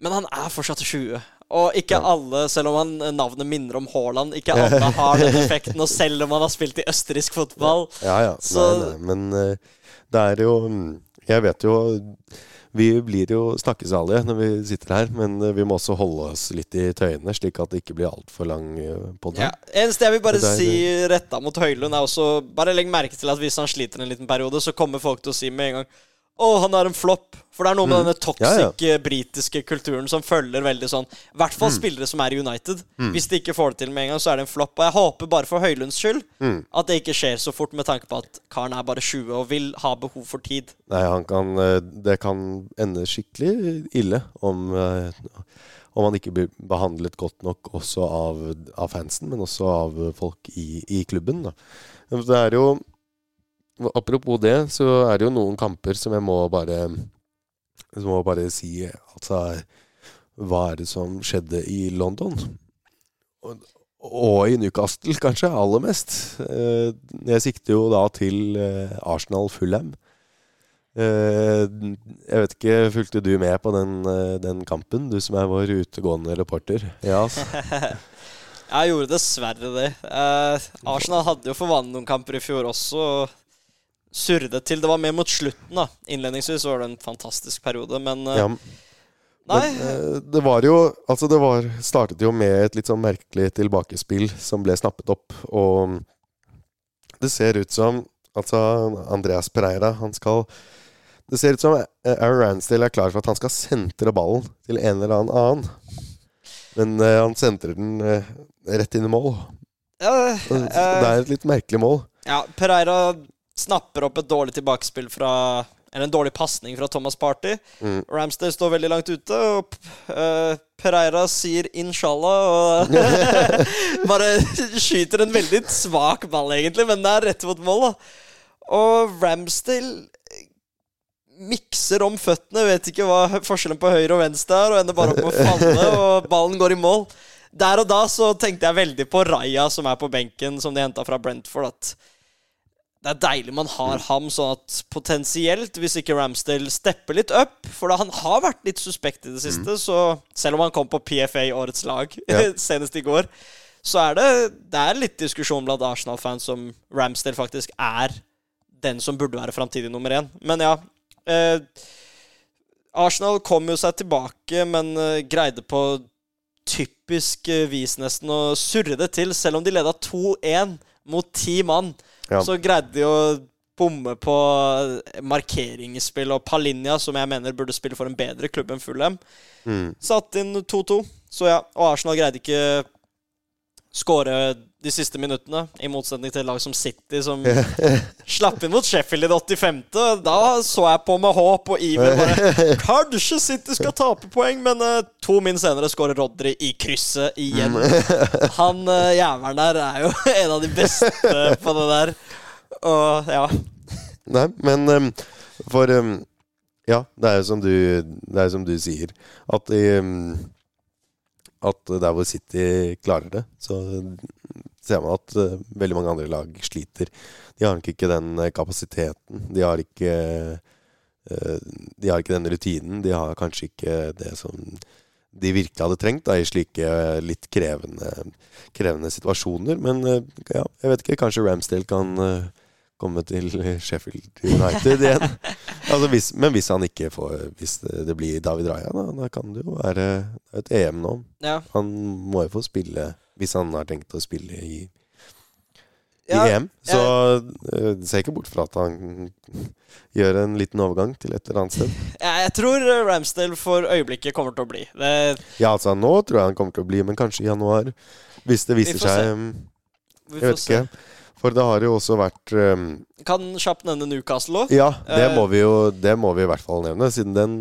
Speaker 5: Men han er fortsatt 20. Og ikke
Speaker 4: Ja.
Speaker 5: alle, selv om han, eh, navnet minner om Haaland, ikke alle har den effekten. Og selv om han har spilt i østerriksk fotball.
Speaker 4: Ja, ja.
Speaker 5: Så-
Speaker 4: Nei, nei. Men det er jo mm, Jeg vet jo Vi blir jo snakkesalige når vi sitter her, men eh, vi må også holde oss litt i tøyene, slik at det ikke blir altfor lang podkast. på
Speaker 5: Ja. Eneste jeg vil bare
Speaker 4: Det er-
Speaker 5: si retta mot Høylund, er også Bare legg merke til at hvis han sliter en liten periode, så kommer folk til å si med en gang å, han er en flopp. For det er noe med
Speaker 4: Mm.
Speaker 5: denne toxic
Speaker 4: Ja, ja.
Speaker 5: eh, britiske kulturen som følger veldig sånn I hvert fall spillere som er i United.
Speaker 4: Mm.
Speaker 5: Hvis de ikke får det til med en gang, så er det en flopp. Og jeg håper bare for Høylunds skyld
Speaker 4: Mm.
Speaker 5: at det ikke skjer så fort, med tanke på at karen er bare 20 og vil ha behov for tid.
Speaker 4: Nei, han kan eh, Det kan ende skikkelig ille om eh, om han ikke blir behandlet godt nok også av, av fansen, men også av folk i, i klubben. Da. Det er jo Apropos det, så er det jo noen kamper som jeg må bare Som må bare si Altså, hva er det som skjedde i London? Og, og i Newcastle, kanskje, aller mest. Eh, Jeg sikter jo da til eh, Arsenal Fulham. Eh, jeg vet ikke, fulgte du med på den, den kampen, du som er vår utegående reporter? Ja, altså.
Speaker 5: Jeg gjorde dessverre det. Eh, Arsenal hadde jo forvandlet noen kamper i fjor også. og Surret til. Det var mer mot slutten. da Innledningsvis var det en fantastisk periode, men eh,
Speaker 4: ja.
Speaker 5: Nei.
Speaker 4: Men, eh, det var jo Altså, det var, startet jo med et litt sånn merkelig tilbakespill som ble snappet opp, og det ser ut som Altså, Andreas Pereira, han skal Det ser ut som Aaron Ransdale er klar for at han skal sentre ballen til en eller annen annen. Men uh, han sentrer den uh, rett inn i mål.
Speaker 5: ja, eh,
Speaker 4: Det er et litt merkelig mål.
Speaker 5: ja, Pereira snapper opp et dårlig tilbakespill fra Eller en dårlig pasning fra Thomas Party.
Speaker 4: Mm.
Speaker 5: Ramsdale står veldig langt ute, og uh, Pereira sier 'inshallah' og bare skyter en veldig svak ball, egentlig, men det er rett mot mål. da Og Ramsdale mikser om føttene, vet ikke hva forskjellen på høyre og venstre er, og ender bare opp med å falle, og ballen går i mål. Der og da så tenkte jeg veldig på Raja, som er på benken, som de henta fra Brentford. At det er deilig man har ham, sånn at potensielt, hvis ikke Ramsdale stepper litt opp For da han har vært litt suspekt i det siste, så selv om han kom på PFA årets lag
Speaker 4: Ja.
Speaker 5: senest i går, så er det, det er litt diskusjon blant Arsenal-fans om Ramsdale faktisk er den som burde være framtidig nummer én. Men ja. Eh, Arsenal kom jo seg tilbake, men eh, greide på typisk eh, vis nesten å surre det til. Selv om de leda 2-1 mot ti mann,
Speaker 4: Ja.
Speaker 5: så greide de å bomme på markeringsspill. Og Palinja, som jeg mener burde spille for en bedre klubb enn Fulham,
Speaker 4: Mm.
Speaker 5: satt inn 2-2. Så ja, og Arsenal greide ikke skåre de siste minuttene, i motsetning til lag som City, som slapp inn mot Sheffield i det 85. Da så jeg på med håp og iver. Bare, Kanskje City skal tape poeng, men uh, to min senere skårer Rodry i krysset igjen. Han uh, jævelen der er jo en av de beste på det der. Og ja.
Speaker 4: Nei, men um, for um, Ja, det er jo som du, det er som du sier. At, um, at der hvor City klarer det, så ser man at uh, veldig mange andre lag sliter. De har nok ikke den kapasiteten. De har ikke De har ikke den rutinen. De har kanskje ikke det som de virkelig hadde trengt da, i slike litt krevende, krevende situasjoner. Men ja, jeg vet ikke. Kanskje Ramsdale kan komme til Sheffield United igjen. altså hvis, men hvis han ikke får Hvis det, blir David Raja, da, da kan det jo være et EM nå.
Speaker 5: ja.
Speaker 4: Han må jo få spille hvis han har tenkt å spille i, i
Speaker 5: Ja,
Speaker 4: EM. Så jeg ser ikke bort fra at han gjør en liten overgang til et eller annet sted.
Speaker 5: Ja, jeg tror Ramsdale for øyeblikket kommer til å bli. Det,
Speaker 4: Ja, altså nå tror jeg han kommer til å bli, men kanskje i januar. Hvis det viser
Speaker 5: se.
Speaker 4: seg um,
Speaker 5: vi
Speaker 4: Jeg vet
Speaker 5: se.
Speaker 4: For det har jo også vært um,
Speaker 5: Kan kjapt nevne Newcastle òg.
Speaker 4: Ja, det
Speaker 5: Eh,
Speaker 4: må vi jo Det må vi i hvert fall nevne, siden den,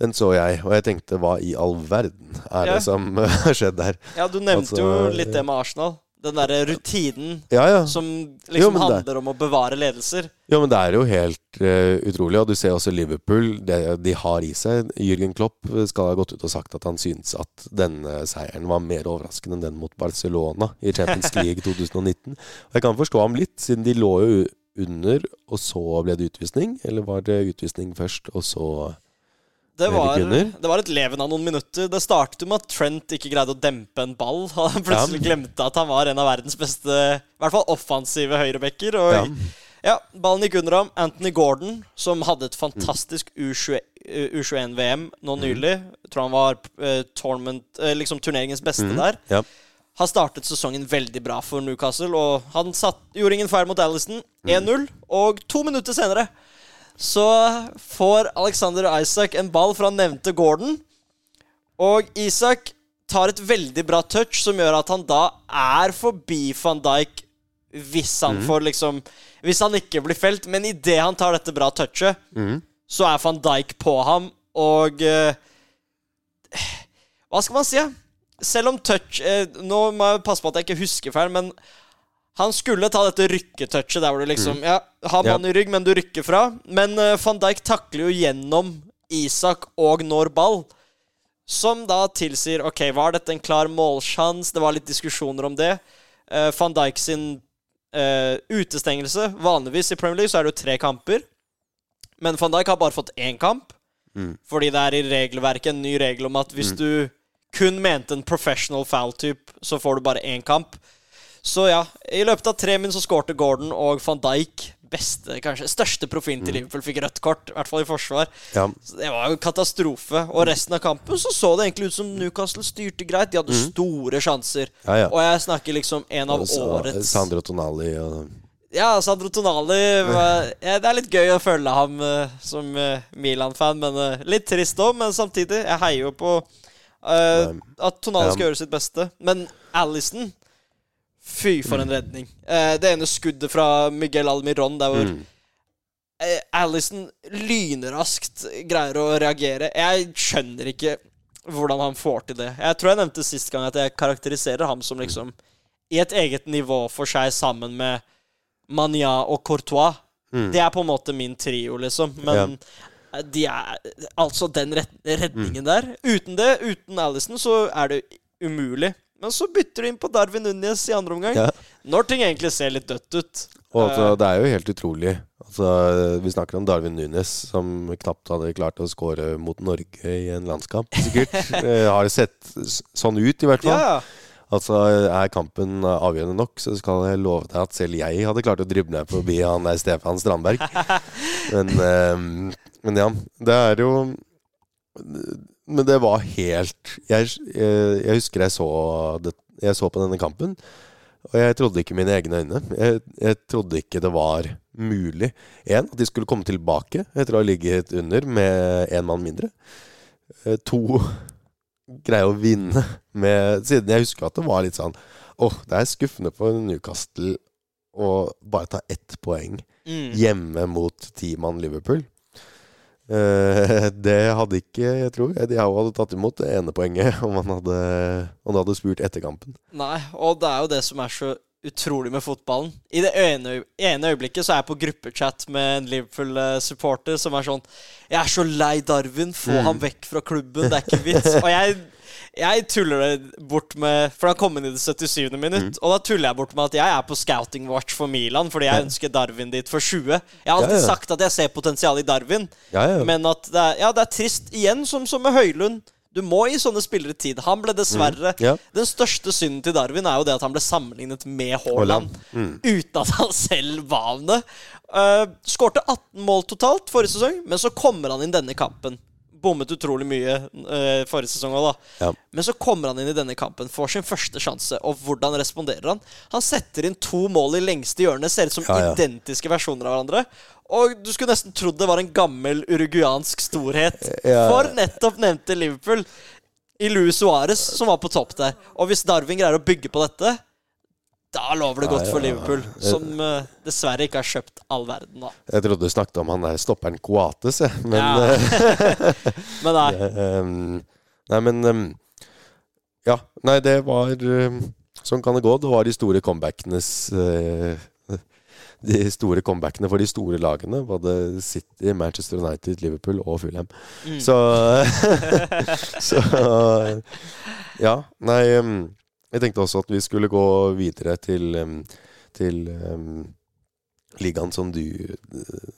Speaker 4: den så jeg. Og jeg tenkte hva i all verden er
Speaker 5: Ja.
Speaker 4: det som har skjedd der?
Speaker 5: Ja, du nevnte
Speaker 4: Altså,
Speaker 5: jo litt det med Arsenal. Den derre rutinen
Speaker 4: Ja, ja.
Speaker 5: som liksom
Speaker 4: jo,
Speaker 5: handler om å bevare ledelser.
Speaker 4: Jo, men det er jo helt uh, utrolig. Og du ser også Liverpool. Det de har i seg. Jürgen Klopp skal ha gått ut og sagt at han syns at denne seieren var mer overraskende enn den mot Barcelona i Champions League 2019. Og jeg kan forstå ham litt, siden de lå jo under, og så ble det utvisning. Eller var det utvisning først, og så
Speaker 5: Det var, det var et leven av noen minutter. Det startet med at Trent ikke greide å dempe en ball. Han plutselig
Speaker 4: Ja.
Speaker 5: glemte at han var en av verdens beste, i hvert fall offensive høyrebacker. Og
Speaker 4: Ja.
Speaker 5: ja. ballen gikk under ham. Anthony Gordon, som hadde et fantastisk U20 eh, U21-VM nå nylig, jeg tror han var uh, tournament, uh, liksom turneringens beste
Speaker 4: mm.
Speaker 5: der,
Speaker 4: Ja.
Speaker 5: har startet sesongen veldig bra for Newcastle. Og han satt, gjorde ingen feil mot Alison. 1-0. Og to minutter senere så får Alexander Isak en ball fra nevnte Gordon. Og Isak tar et veldig bra touch som gjør at han da er forbi van Dijk hvis han får liksom Hvis han ikke blir felt. Men idet han tar dette bra touchet,
Speaker 4: mm.
Speaker 5: så er van Dijk på ham, og uh, Hva skal man si? Selv om touch uh, Nå må jeg passe på at jeg ikke husker feil, men han skulle ta dette rykketouchet der hvor du liksom Ja, har
Speaker 4: mannen
Speaker 5: mann i rygg, men du rykker fra. Men uh, van Dijk takler jo gjennom Isak og når ball. Som da tilsier OK, var dette en klar målsjans? Det var litt diskusjoner om det. Uh, van Dijk sin uh, utestengelse Vanligvis i Premier League så er det jo tre kamper. Men van Dijk har bare fått én kamp.
Speaker 4: Mm.
Speaker 5: Fordi det er i regelverket en ny regel om at hvis du kun mente en professional foul-type, så får du bare én kamp. Så ja, i løpet av tre min så skårte Gordon og van Dijk beste, kanskje største profilen til Liverpool, fikk rødt kort. I hvert fall i forsvar.
Speaker 4: Ja.
Speaker 5: Det var jo katastrofe. Og resten av kampen så så det egentlig ut som Newcastle styrte greit. De hadde store sjanser.
Speaker 4: Ja, ja.
Speaker 5: Og jeg snakker liksom en av
Speaker 4: Også,
Speaker 5: årets
Speaker 4: Sandro Tonali og
Speaker 5: Ja, Sandro Tonali ja, Det er litt gøy å følge ham uh, som uh, Milan-fan, men uh, litt trist òg. Men samtidig, jeg heier jo på at Tonali skal gjøre sitt beste. Men Alison Fy, for en redning. Eh, det ene skuddet fra Miguel Almiron der hvor
Speaker 4: Mm.
Speaker 5: eh, Alison lynraskt greier å reagere. Jeg skjønner ikke hvordan han får til det. Jeg tror jeg nevnte sist gang at jeg karakteriserer ham som liksom i et eget nivå for seg sammen med Mania og Courtois.
Speaker 4: Mm.
Speaker 5: Det er på en måte min trio, liksom. Men ja. de er Altså, den redningen redningen der Uten det, uten Alison, så er det umulig. Men så bytter du inn på Darwin Núñez i andre omgang.
Speaker 4: Ja.
Speaker 5: Når ting egentlig ser litt dødt ut.
Speaker 4: Og altså,
Speaker 5: Eh,
Speaker 4: det er jo helt utrolig. Altså, vi snakker om Darwin Nunes, som knapt hadde klart å score mot Norge i en landskamp, sikkert. Eh, har det sett sånn ut, i hvert fall.
Speaker 5: ja.
Speaker 4: Altså, Er kampen avgjørende nok, så skal jeg love deg at selv jeg hadde klart å drible forbi han der Stefan Strandberg. Men, eh, men ja, det er jo Men det var helt Jeg, jeg, husker jeg så, det, jeg så på denne kampen, og jeg trodde ikke mine egne øyne. Jeg, jeg trodde ikke det var mulig. En, at de skulle komme tilbake etter å ha ligget under med én mann mindre. Eh, To, greie å vinne med Siden jeg husker at det var litt sånn Åh, det er skuffende for Newcastle å bare ta ett poeng
Speaker 5: Mm.
Speaker 4: hjemme mot ti-mann Liverpool. Eh, det hadde ikke Jeg tror de hadde tatt imot det ene poenget om han hadde, om han hadde spurt etter kampen.
Speaker 5: Nei, og det er jo det som er så utrolig med fotballen. I det ene, ene øyeblikket så er jeg på gruppechat med en Liverpool-supporter som er sånn Jeg er så lei Darwin, få
Speaker 4: Mm.
Speaker 5: ham vekk fra klubben, det er ikke vits. Og jeg, jeg tuller det bort med For han kom inn i det 77. minutt,
Speaker 4: Mm.
Speaker 5: og da tuller jeg bort med at jeg er på scouting watch for Milan fordi jeg ønsker Darwin dit for 20. Jeg har alltid
Speaker 4: Ja, ja.
Speaker 5: sagt at jeg ser potensial i Darwin,
Speaker 4: Ja,
Speaker 5: men at det er, ja, det er trist igjen, som, som med Høylund. Du må gi sånne spillere tid. Han ble dessverre
Speaker 4: ja.
Speaker 5: Den største synden til Darwin er jo det at han ble sammenlignet med Haaland.
Speaker 4: Mm.
Speaker 5: Uten at han selv var det. Uh, Skårte 18 mål totalt forrige sesong, men så kommer han inn denne kampen. Bommet utrolig mye eh, forrige sesong òg, da.
Speaker 4: Ja.
Speaker 5: Men så kommer han inn i denne kampen, får sin første sjanse, og hvordan responderer han? Han setter inn to mål i lengste hjørne, ser ut som
Speaker 4: Ja,
Speaker 5: identiske versjoner av hverandre. Og du skulle nesten trodd det var en gammel uruguansk storhet for nettopp nevnte Liverpool. I Luis Suárez, som var på topp der. Og hvis Darwin greier å bygge på dette, da lover det godt for. Liverpool. Som uh, dessverre ikke har kjøpt all verden, da.
Speaker 4: Jeg trodde du snakket om han der stopperen Coates, jeg. Men
Speaker 5: Ja.
Speaker 4: eh,
Speaker 5: Men nei.
Speaker 4: Um, nei, men um, Ja. Nei, det var um, Sånn kan det gå. Det var de store comebackene De store comebackene for de store lagene. Både City, Manchester United, Liverpool og Fulham.
Speaker 5: Mm.
Speaker 4: Så Så Ja. Nei Jeg tenkte også at vi skulle gå videre til Til um, ligaen som du uh,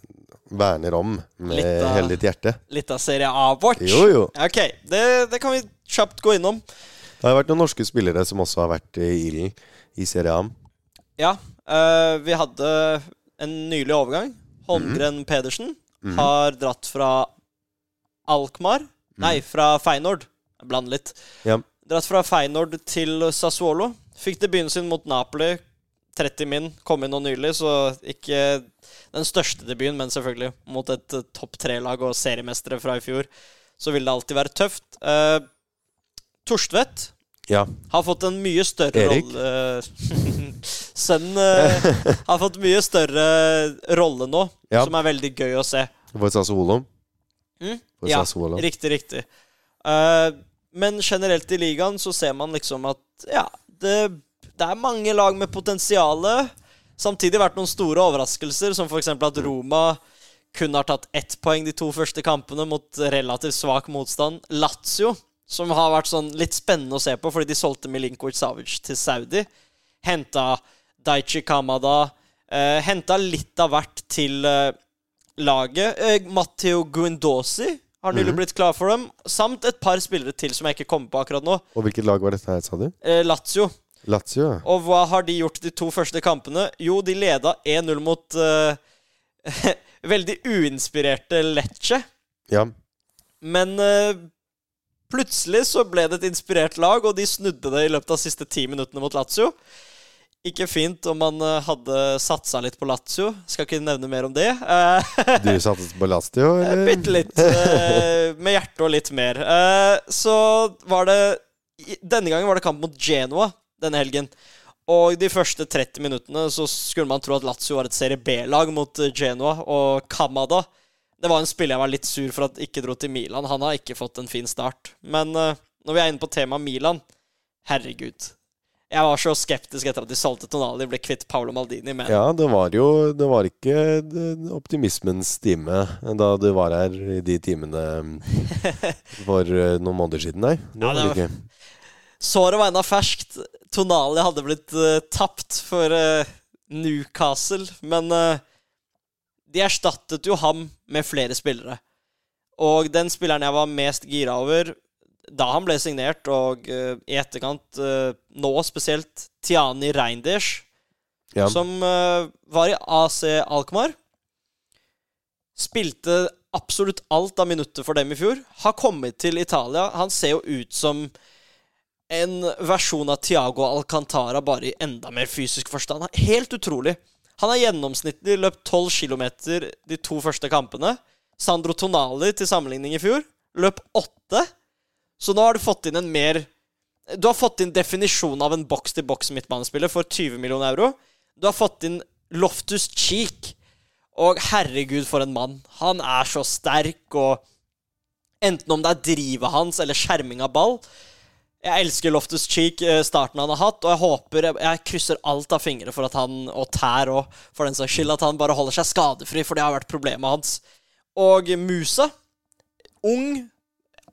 Speaker 4: verner om med
Speaker 5: Litt av-
Speaker 4: hele ditt hjerte.
Speaker 5: Litt av Serie A vårt?
Speaker 4: Jo, jo.
Speaker 5: Ok, det, det kan vi kjapt gå innom.
Speaker 4: Det har vært noen norske spillere som også har vært i ilden i Serie A.
Speaker 5: Ja, eh, vi hadde en nylig overgang. Holmgren Pedersen
Speaker 4: Mhm.
Speaker 5: har dratt fra Alkmaar Nei, fra Feinord. Jeg blander litt.
Speaker 4: Ja.
Speaker 5: Dratt fra Feinord til Sassuolo. Fikk debuten sin mot Napoli. 30 min. Kom inn nå nylig, så ikke den største debuten, men selvfølgelig mot et eh, topp tre-lag og seriemestere fra i fjor. Så vil det alltid være tøft. Uh, Torstvedt
Speaker 4: Ja.
Speaker 5: har fått en mye større rolle Sønnen uh, har fått mye større rolle nå,
Speaker 4: Ja.
Speaker 5: som er veldig gøy å se.
Speaker 4: For Sassuolo.
Speaker 5: Mm?
Speaker 4: For
Speaker 5: Ja,
Speaker 4: Sassuolo.
Speaker 5: riktig, riktig. Eh, men generelt i ligaen så ser man liksom at ja, det, det er mange lag med potensial. Samtidig vært noen store overraskelser, som f.eks. at Roma kun har tatt ett poeng de to første kampene mot relativt svak motstand. Lazio, som har vært sånn litt spennende å se på fordi de solgte Milinkovic Savic til Saudi. Henta Daichi Kamada. Eh, Henta litt av hvert til, eh, laget. Eh, Matteo Guindosi har nylig
Speaker 4: Mhm.
Speaker 5: blitt klar for dem. Samt et par spillere til som jeg ikke kommer på akkurat nå.
Speaker 4: Og hvilket lag var dette her, sa du?
Speaker 5: Eh, Lazio.
Speaker 4: Lazio? ja.
Speaker 5: Og hva har de gjort de to første kampene? Jo, de leda 1-0 mot uh, veldig uinspirerte Lecce.
Speaker 4: Ja.
Speaker 5: Men uh, plutselig så ble det et inspirert lag, og de snudde det i løpet av de siste ti minuttene mot Lazio. Ikke fint om man eh, hadde satsa litt på Lazio. Skal ikke nevne mer om det. Eh,
Speaker 4: Du satset på Lazio, eller?
Speaker 5: Bitte litt. eh, med hjertet og litt mer. Eh, så var det Denne gangen var det kamp mot Genoa denne helgen. Og de første 30 minuttene så skulle man tro at Lazio var et serie B-lag mot eh, Genoa. Og Kamada Det var en spiller jeg var litt sur for at ikke dro til Milan. Han har ikke fått en fin start. Men eh, når vi er inne på temaet Milan Herregud. Jeg var så skeptisk etter at de solgte Tonali og ble kvitt Paolo Maldini. Men
Speaker 4: Ja, det var jo Det var ikke optimismens time da du var her i de timene for eh, noen måneder siden, nei. Det
Speaker 5: Ja,
Speaker 4: var
Speaker 5: det
Speaker 4: det ikke.
Speaker 5: Såret var ennå ferskt. Tonali hadde blitt uh, tapt for uh, Newcastle, men uh, de erstattet jo ham med flere spillere. Og den spilleren jeg var mest gira over da han ble signert, og uh, i etterkant uh, nå spesielt, Tiani Reinders,
Speaker 4: Ja.
Speaker 5: som uh, var i AC Alkmaar. Spilte absolutt alt av minutter for dem i fjor. Har kommet til Italia. Han ser jo ut som en versjon av Tiago Alcantara, bare i enda mer fysisk forstand. Helt utrolig. Han har gjennomsnittlig løpt 12 km de to første kampene. Sandro Tonali til sammenligning i fjor løp 8. Så nå har du fått inn en mer Du har fått inn definisjonen av en boks-til-boks midtbanespiller for 20 millioner euro. Du har fått inn Loftus Cheek. Og herregud, for en mann. Han er så sterk, og enten om det er drivet hans eller skjerming av ball Jeg elsker Loftus Cheek, eh, starten han har hatt, og jeg håper jeg krysser alt av fingre for at han, og tær òg, for den saks skyld, at han bare holder seg skadefri, for det har vært problemet hans. Og Musa, ung,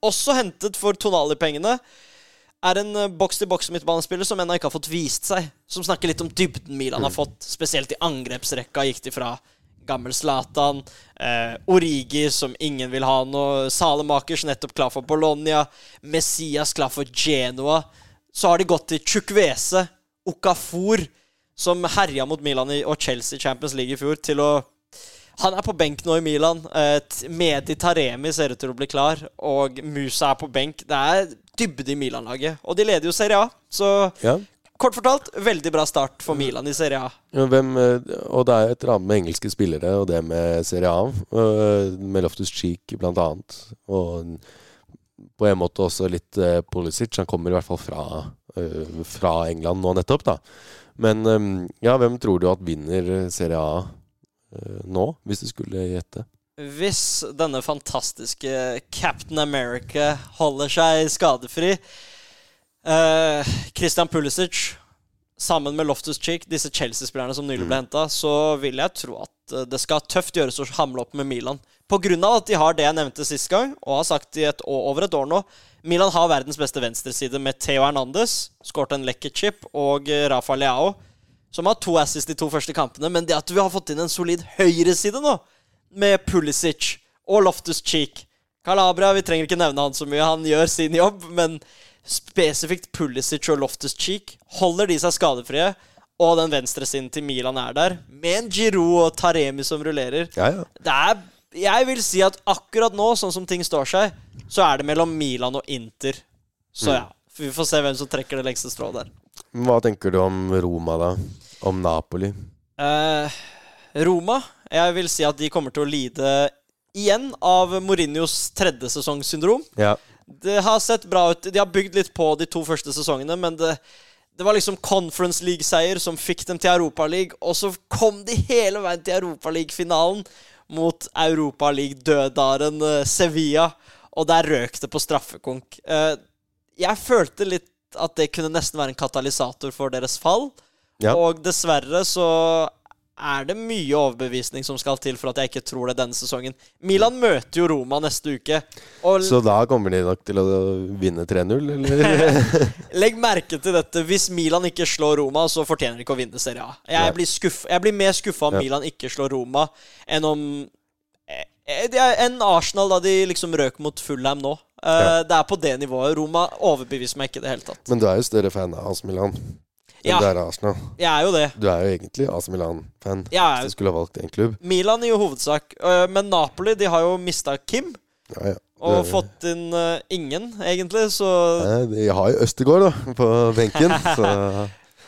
Speaker 5: også hentet for Tonali-pengene, er en eh, boks-til-boks-midtbanespiller som ennå ikke har fått vist seg. Som snakker litt om dybden Milan har fått, spesielt i angrepsrekka. Gikk de fra gammel Zlatan, eh, Origi, som ingen vil ha nå, Salemakers nettopp klar for Bologna, Messias klar for Genoa. Så har de gått til Chukwese, Okafor, som herja mot Milan i, og Chelsea Champions League i fjor, til å han er på benk nå i Milan. Eh, Medi Taremi ser ut til å bli klar. Og Musa er på benk. Det er dybde i Milan-laget. Og de leder jo Serie A. Så
Speaker 4: Ja.
Speaker 5: kort fortalt, veldig bra start for Milan i Serie A.
Speaker 4: Ja, Hvem, eh, og det er et eller annet med engelske spillere og det med Serie A. eh, Med Loftus Cheek blant annet. Og på en måte også litt uh, Pulisic. Han kommer i hvert fall fra, fra England nå nettopp, da. Men ja, hvem tror du at vinner Serie A nå, hvis du skulle gjette?
Speaker 5: Hvis denne fantastiske Captain America holder seg skadefri eh, Christian Pulisic sammen med Loftus Cheek, disse Chelsea-spillerne som nylig ble henta, så vil jeg tro at eh, det skal tøft gjøres å hamle opp med Milan. På grunn av at de har det jeg nevnte sist gang, og har sagt i et år, over et år nå. Milan har verdens beste venstreside med Theo Hernandez, skåret en lekker chip, og eh, Rafa Leao, som har to assist de to første kampene. Men det at vi har fått inn en solid høyreside nå, med Pulisic og Loftus Cheek Calabria, vi trenger ikke nevne han så mye, han gjør sin jobb, men spesifikt Pulisic og Loftus Cheek holder de seg skadefrie, og den venstresiden til Milan er der, med en Giroud og Taremi som rullerer.
Speaker 4: Ja, ja.
Speaker 5: Det er Jeg vil si at akkurat nå, sånn som ting står seg, så er det mellom Milan og Inter. Så ja. Vi får se hvem som trekker det lengste strået der.
Speaker 4: Hva tenker du om Roma, da? Om Napoli?
Speaker 5: Eh, Roma Jeg vil si at de kommer til å lide igjen av Mourinhos tredje sesongsyndrom.
Speaker 4: Ja.
Speaker 5: Det har sett bra ut. De har bygd litt på de to første sesongene, men det, det var liksom Conference League-seier som fikk dem til Europaliga, og så kom de hele veien til Europaliga-finalen mot Europaliga-dødaren eh, Sevilla, og der røk det på straffekonk. Eh, jeg følte litt at det kunne nesten være en katalysator for deres fall.
Speaker 4: Ja.
Speaker 5: Og dessverre så er det mye overbevisning som skal til for at jeg ikke tror det denne sesongen. Milan møter jo Roma neste uke.
Speaker 4: Så da kommer de nok til å vinne 3-0, eller?
Speaker 5: legg merke til dette. Hvis Milan ikke slår Roma, så fortjener de ikke å vinne Serie A. Jeg blir, skuff, jeg blir mer skuffa om
Speaker 4: Ja.
Speaker 5: Milan ikke slår Roma, enn om enn er en Arsenal da de liksom røk mot Fulham nå. Eh,
Speaker 4: Ja.
Speaker 5: Det er på det nivået. Roma overbeviser meg ikke i det hele tatt.
Speaker 4: Men du er jo større fan av AC Milan
Speaker 5: Ja.
Speaker 4: du er Arsenal.
Speaker 5: Jeg er jo det.
Speaker 4: Du er jo egentlig AC Milan-fan.
Speaker 5: Jeg
Speaker 4: Hvis du skulle ha valgt en klubb.
Speaker 5: Milan i hovedsak. Eh, Men Napoli de har jo mista Kim.
Speaker 4: Ja, ja.
Speaker 5: Og fått inn uh, ingen, egentlig. Så
Speaker 4: de har jo Østegård da, på benken, så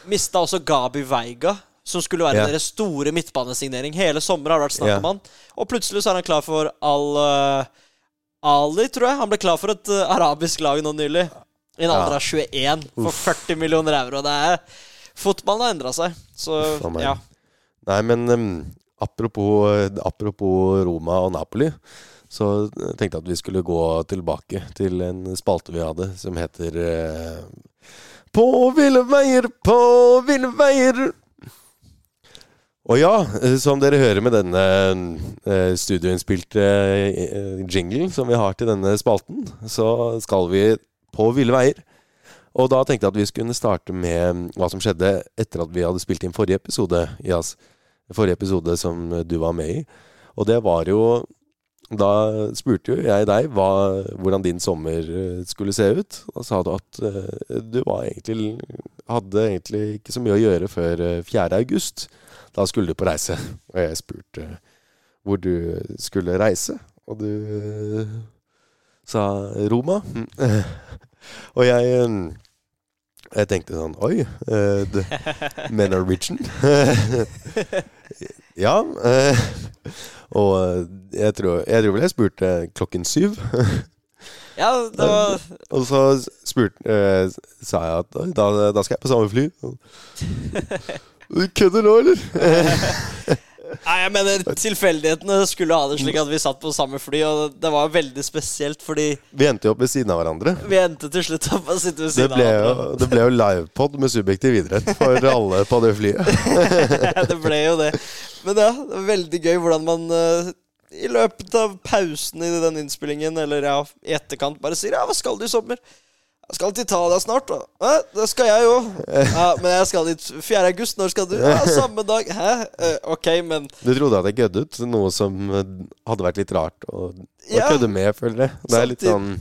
Speaker 5: mista også Gabi Veiga, som skulle være
Speaker 4: Ja.
Speaker 5: deres store midtbanesignering. Hele sommeren har det vært snakk om han. Og plutselig så er han klar for Al uh, Ali, tror jeg. Han ble klar for et uh, arabisk lag nå nylig. I en alder av 21 for 40 millioner euro. Det er Fotballen har endra seg. Så
Speaker 4: Uff
Speaker 5: ja.
Speaker 4: Nei, men um, apropos, apropos Roma og Napoli, så tenkte jeg at vi skulle gå tilbake til en spalte vi hadde, som heter uh, På ville veier, på ville veier. Og ja, eh, som dere hører med denne eh, studioinnspilte jinglen som vi har til denne spalten, så skal vi på ville veier. Og da tenkte jeg at vi skulle starte med hva som skjedde etter at vi hadde spilt inn forrige episode. Jas. Forrige episode som du var med i. Og det var jo Da spurte jo jeg deg hva, hvordan din sommer eh, skulle se ut. Da sa du at eh, du var egentlig hadde egentlig ikke så mye å gjøre før eh, 4. august. Da skulle du på reise. Og jeg spurte hvor du skulle reise. Og du eh, sa Roma. Og jeg eh, jeg tenkte sånn Oi, uh, det, med Norwegian. ja. Uh, og eh, jeg tror, jeg tror vel jeg spurte klokken syv.
Speaker 5: ja, det var
Speaker 4: Og så spurte, uh, sa jeg at da, da skal jeg på samme fly. Du kødder nå, eller?
Speaker 5: Nei, jeg mener tilfeldighetene skulle ha det slik at vi satt på samme fly, og det var veldig spesielt fordi
Speaker 4: Vi endte jo opp ved siden av hverandre.
Speaker 5: vi endte til slutt opp å sitte ved siden
Speaker 4: av
Speaker 5: av
Speaker 4: jo,
Speaker 5: hverandre.
Speaker 4: det ble jo livepod med subjektiv idrett for alle på det flyet.
Speaker 5: det ble jo det. Men ja, det var veldig gøy hvordan man eh, i løpet av pausen i den innspillingen, eller ja, i etterkant, bare sier ja, hva skal du i sommer? Jeg skal til Italia snart, da. Hæ? Det skal jeg jo. Ja, men jeg skal dit 4. august. Når skal du? Ja, samme dag. Hæ? Eh, ok, men
Speaker 4: Du trodde at jeg køddet, noe som eh, hadde vært litt rart å, å
Speaker 5: Ja.
Speaker 4: kødde med, føler jeg. Det er litt sånn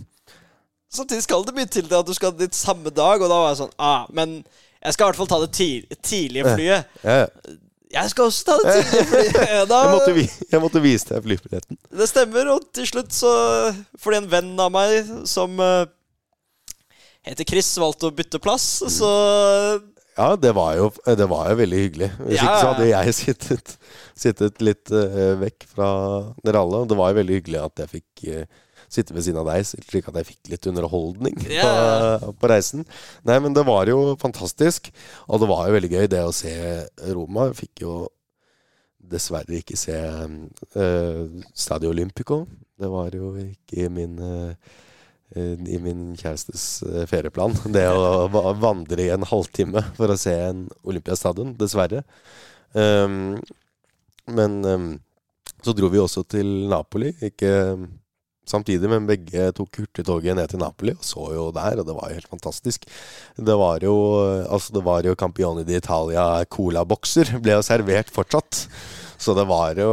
Speaker 5: samtidig skal det mye til til at du skal dit samme dag, og da var jeg sånn ah, Men jeg skal i hvert fall ta det tid tidlige flyet.
Speaker 4: ja,
Speaker 5: Jeg skal også ta det tidlige flyet. Da,
Speaker 4: jeg, måtte, vi- jeg måtte vise deg flybilletten.
Speaker 5: Det stemmer, og til slutt så Fordi en venn av meg som eh, heter Chris, valgte å bytte plass, så
Speaker 4: Ja, det var jo, det var jo veldig hyggelig. Hvis
Speaker 5: Ja,
Speaker 4: ikke så hadde jeg sittet, sittet litt uh, vekk fra dere alle. Og det var jo veldig hyggelig at jeg fikk uh, sitte ved siden av deg, slik at jeg fikk litt underholdning
Speaker 5: Ja.
Speaker 4: på, på reisen. Nei, men det var jo fantastisk. Og det var jo veldig gøy, det å se Roma. Jeg fikk jo dessverre ikke se uh, Stadio Olympico. Det var jo ikke min eh, i min kjærestes eh, ferieplan. Det å vandre i en halvtime for å se en Olympiastadion, dessverre. Um, men um, så dro vi også til Napoli. Ikke samtidig, men begge tok hurtigtoget ned til Napoli og så jo der, og det var jo helt fantastisk. Det var jo altså det var jo Campione d'Italia colabokser, ble jo servert fortsatt. Så det var jo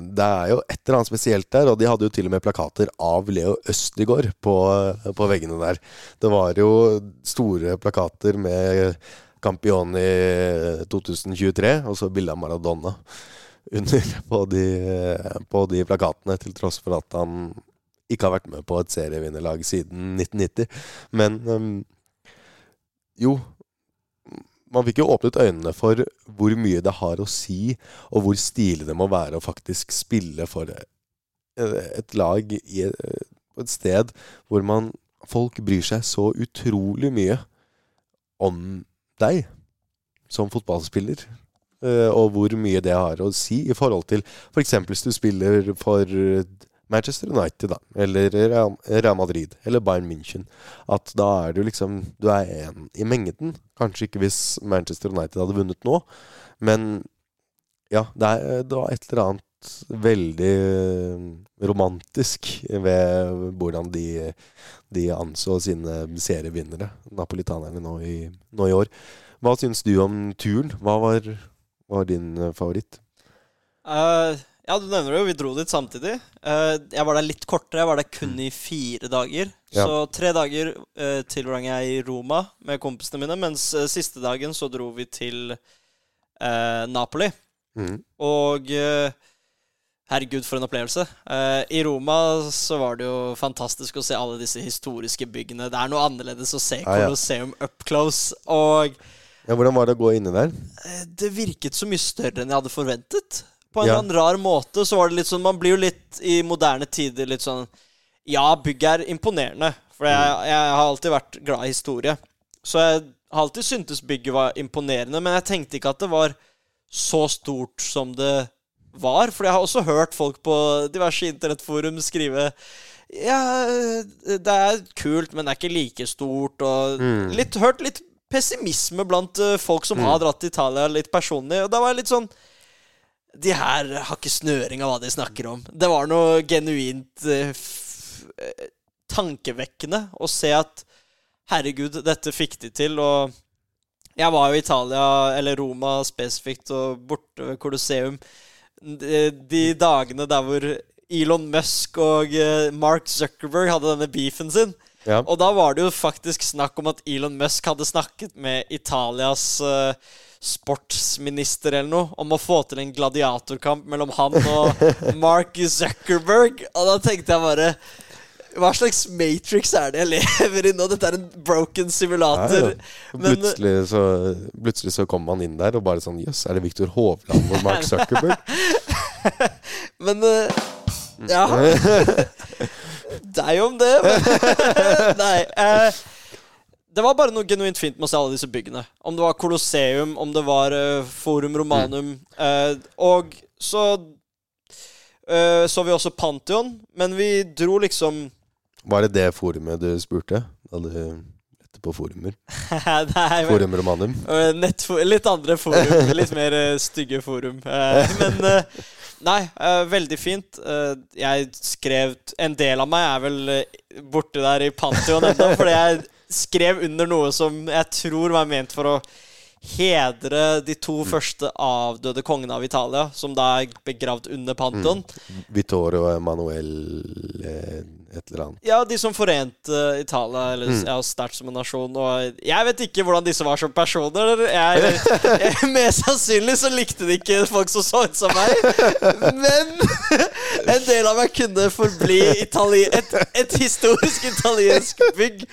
Speaker 4: Det er jo et eller annet spesielt der, og de hadde jo til og med plakater av Leo Østigård på, på veggene der. Det var jo store plakater med Campioni 2023, og så bilde av Maradona under på de, på de plakatene, til tross for at han ikke har vært med på et serievinnerlag siden 1990. Men um, jo Man fikk jo åpnet øynene for hvor mye det har å si, og hvor stilig det må være å faktisk spille for et, et lag i på et sted hvor man folk bryr seg så utrolig mye om deg som fotballspiller. Eh, og hvor mye det har å si i forhold til f.eks. hvis du spiller for Manchester United, da, eller Real Madrid, eller Bayern München. At da er du liksom Du er en i mengden. Kanskje ikke hvis Manchester United hadde vunnet nå, men ja, det, er, det var et eller annet veldig romantisk ved hvordan de, de anså sine serievinnere, napolitanerne, nå i, nå i år. Hva syns du om turen? Hva var, var din favoritt?
Speaker 5: Eh, Ja, du nevner det jo. Vi dro dit samtidig. Eh, jeg var der litt kortere. Jeg var der kun i fire dager.
Speaker 4: Ja.
Speaker 5: Så tre dager uh, tilbrang jeg i Roma med kompisene mine, mens eh, siste dagen så dro vi til eh, Napoli.
Speaker 4: Mm.
Speaker 5: Og eh, herregud, for en opplevelse. Uh, I Roma så var det jo fantastisk å se alle disse historiske byggene. Det er noe annerledes å se
Speaker 4: Ja, ja.
Speaker 5: Colosseum up close. Og
Speaker 4: Ja, hvordan var det å gå inne der?
Speaker 5: Uh, det virket så mye større enn jeg hadde forventet. På en
Speaker 4: Ja.
Speaker 5: annen rar måte så var det litt sånn Man blir jo litt i moderne tider litt sånn Ja, bygget er imponerende. For jeg, jeg har alltid vært glad i historie. Så jeg har alltid syntes bygget var imponerende, men jeg tenkte ikke at det var så stort som det var. For jeg har også hørt folk på diverse internettforum skrive Ja, det er kult, men det er ikke like stort. Og
Speaker 4: Mm.
Speaker 5: litt, hørt litt pessimisme blant eh, folk som har dratt til Italia litt personlig. Og da var jeg litt sånn De her har ikke snøring av hva de snakker om. Det var noe genuint eh, eh, tankevekkende å se at Herregud, dette fikk de til, og jeg var jo i Italia, eller Roma spesifikt, og borte ved Colosseum de, de dagene der hvor Elon Musk og eh, Mark Zuckerberg hadde denne beefen sin.
Speaker 4: Ja.
Speaker 5: Og da var det jo faktisk snakk om at Elon Musk hadde snakket med Italias uh, sportsminister eller noe om å få til en gladiatorkamp mellom han og Mark Zuckerberg. Og da tenkte jeg bare Hva slags Matrix er det jeg lever i nå? Dette er en broken simulator.
Speaker 4: Ja, ja.
Speaker 5: Men-
Speaker 4: Plutselig, så, plutselig så kommer man inn der og bare sånn Jøss, er det Viktor Hovland og Mark Zuckerberg?
Speaker 5: Men uh, Ja. Deg om det. Men, nei. eh, det var bare noe genuint fint med å se alle disse byggene. Om det var Colosseum, om det var eh, Forum Romanum. eh, og så eh, så vi også Pantheon, men vi dro liksom
Speaker 4: Var det det forumet du spurte? Da du lette forumer?
Speaker 5: Nei, men-
Speaker 4: Forum Romanum?
Speaker 5: Eh, nettfo- litt andre forum. Litt mer eh, stygge forum. Eh, men eh, Nei, uh, veldig fint. Uh, jeg skrev En del av meg er vel uh, borte der i Pantheon ennå, fordi jeg skrev under noe som jeg tror var ment for å hedre de to første avdøde kongene av Italia, som da er begravd under Pantheon.
Speaker 4: Vittorio Emanuel eh, et eller annet.
Speaker 5: Ja, de som forente Italia eller,
Speaker 4: Mm.
Speaker 5: ja, sterkt som en nasjon. Og jeg vet ikke hvordan disse var som personer. Jeg, jeg, mest sannsynlig så likte de ikke folk som så ut som meg. Men en del av meg kunne forbli Itali et, et historisk italiensk bygg.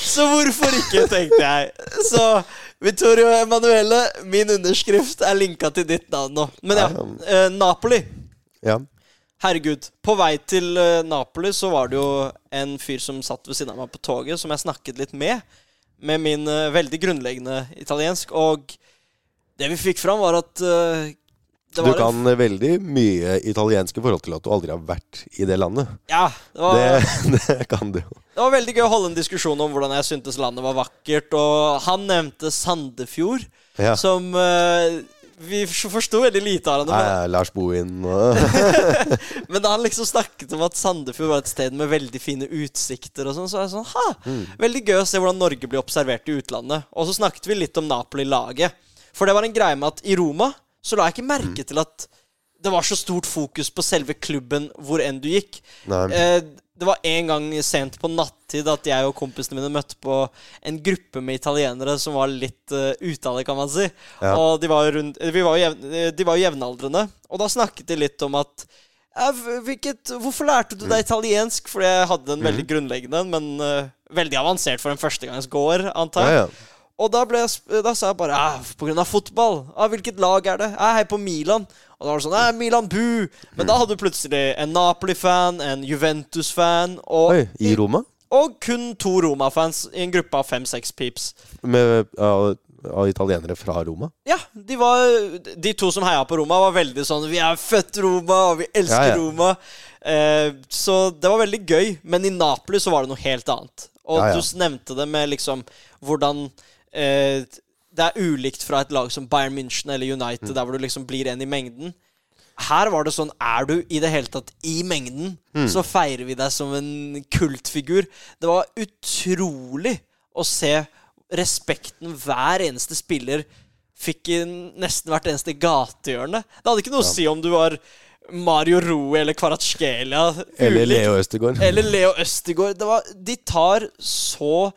Speaker 5: Så hvorfor ikke, tenkte jeg. Så Vittorio Emanuele, min underskrift er linka til ditt navn nå. Men ja, eh, Napoli.
Speaker 4: Ja.
Speaker 5: Herregud. På vei til eh, Napoli så var det jo en fyr som satt ved siden av meg på toget, som jeg snakket litt med. Med min eh, veldig grunnleggende italiensk. Og det vi fikk fram, var at eh,
Speaker 4: Du
Speaker 5: var en-
Speaker 4: kan veldig mye italiensk i forhold til at du aldri har vært i det landet.
Speaker 5: Ja. Det var,
Speaker 4: Det, det kan du jo.
Speaker 5: det var veldig gøy å holde en diskusjon om hvordan jeg syntes landet var vakkert. Og han nevnte Sandefjord,
Speaker 4: Ja.
Speaker 5: som uh, vi forsto veldig lite av.
Speaker 4: Nei,
Speaker 5: henne,
Speaker 4: Lars Bohin og
Speaker 5: Men da han liksom snakket om at Sandefjord var et sted med veldig fine utsikter, og sånn, så er jeg sånn Ha! Veldig gøy å se hvordan Norge blir observert i utlandet. Og så snakket vi litt om Napoli-laget. For det var en greie med at i Roma så la jeg ikke merke til at det var så stort fokus på selve klubben hvor enn du gikk. Eh, det var en gang sent på nattid at jeg og kompisene mine møtte på en gruppe med italienere som var litt uh, ute av det, kan man si.
Speaker 4: Ja.
Speaker 5: Og de var, rundt, vi var jevn, de var jo jevnaldrende. Og da snakket de litt om at hvilket, Hvorfor lærte du deg italiensk? Fordi jeg hadde en veldig grunnleggende, men uh, veldig avansert for en førstegangsgåer, antar jeg.
Speaker 4: Ja, ja.
Speaker 5: Og da, ble jeg, da sa jeg bare ah, På grunn av fotball. Ah, hvilket lag er det? Jeg hei på Milan. Og da var det sånn ah, Milan bu! Men da hadde du plutselig en Napoli-fan, en Juventus-fan
Speaker 4: Oi, i Roma?
Speaker 5: og kun to Roma-fans i en gruppe av fem-seks peeps.
Speaker 4: Med, av, av italienere fra Roma?
Speaker 5: Ja, de var De to som heia på Roma, var veldig sånn Vi er født Roma, og vi elsker
Speaker 4: Ja, ja.
Speaker 5: Roma. Eh, så det var veldig gøy. Men i Napoli så var det noe helt annet. Og
Speaker 4: Ja,
Speaker 5: du nevnte det med liksom hvordan det er ulikt fra et lag som Bayern München eller United,
Speaker 4: Mm.
Speaker 5: der hvor du liksom blir en i mengden. Her var det sånn Er du i det hele tatt i mengden,
Speaker 4: Mm.
Speaker 5: så feirer vi deg som en kultfigur. Det var utrolig å se respekten hver eneste spiller fikk i nesten hvert eneste gatehjørne. Det hadde ikke noe å si om du var Mario Rui eller Kvaratskhelia.
Speaker 4: Eller Leo Østegård.
Speaker 5: Eller Leo Østegård. Var, de tar så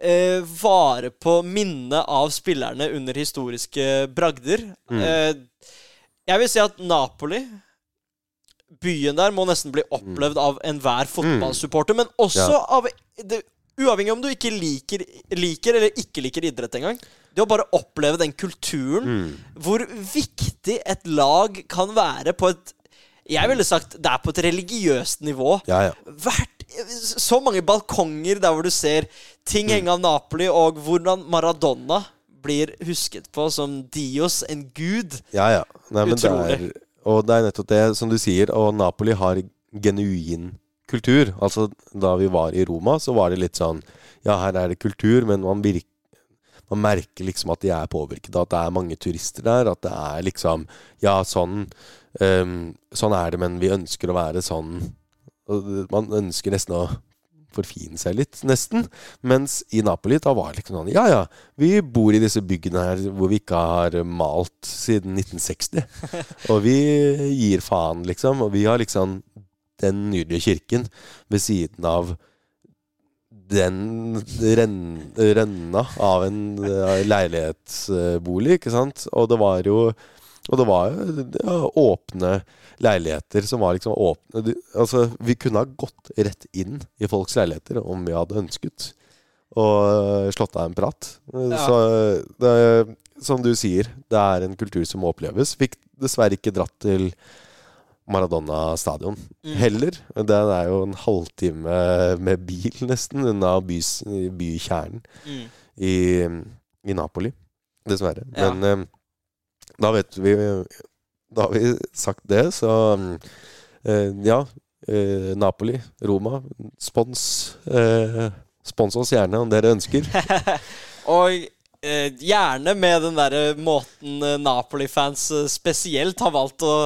Speaker 5: eh, vare på minnet av spillerne under historiske bragder.
Speaker 4: Mm.
Speaker 5: Eh, jeg vil si at Napoli Byen der må nesten bli opplevd av enhver fotballsupporter, men også
Speaker 4: Mm. Ja.
Speaker 5: av det, Uavhengig om du ikke liker, liker eller ikke liker idrett engang. Det å bare oppleve den kulturen,
Speaker 4: Mm.
Speaker 5: hvor viktig et lag kan være på et Jeg ville sagt det er på et religiøst nivå.
Speaker 4: Ja, ja.
Speaker 5: Hvert, så mange balkonger der hvor du ser ting
Speaker 4: Mm.
Speaker 5: henge av Napoli, og hvordan Maradona blir husket på som Dios, en gud.
Speaker 4: Ja, ja. Nei, men det er, og det er nettopp det som du sier. Og Napoli har genuin kultur. Altså, da vi var i Roma, så var det litt sånn Ja, her er det kultur, men man, virker, man merker liksom at de er påvirket at det er mange turister der. At det er liksom Ja, sånn um, Sånn er det, men vi ønsker å være sånn. Man ønsker nesten å forfine seg litt, nesten. Mens i Napoli da var det liksom sånn Ja, ja, vi bor i disse byggene her hvor vi ikke har malt siden 1960. Og vi gir faen, liksom. Og vi har liksom den nydelige kirken ved siden av den renn, renna av en eh, leilighetsbolig, ikke sant? Og det var jo og det var jo ja, åpne leiligheter som var liksom åpne Altså, vi kunne ha gått rett inn i folks leiligheter om vi hadde ønsket. Og eh, slått av en prat. Så det, som du sier, det er en kultur som må oppleves. Fikk dessverre ikke dratt til Maradona stadion heller. Den er jo en halvtime med bil, nesten, unna bykjernen
Speaker 5: Mm.
Speaker 4: i, i Napoli. Dessverre.
Speaker 5: Ja.
Speaker 4: Men eh, da vet vi Da har vi sagt det, så eh, ja. eh, Napoli, Roma, spons. eh, spons oss gjerne om dere ønsker.
Speaker 5: Og eh, gjerne med den derre måten eh, Napoli-fans eh, spesielt har valgt å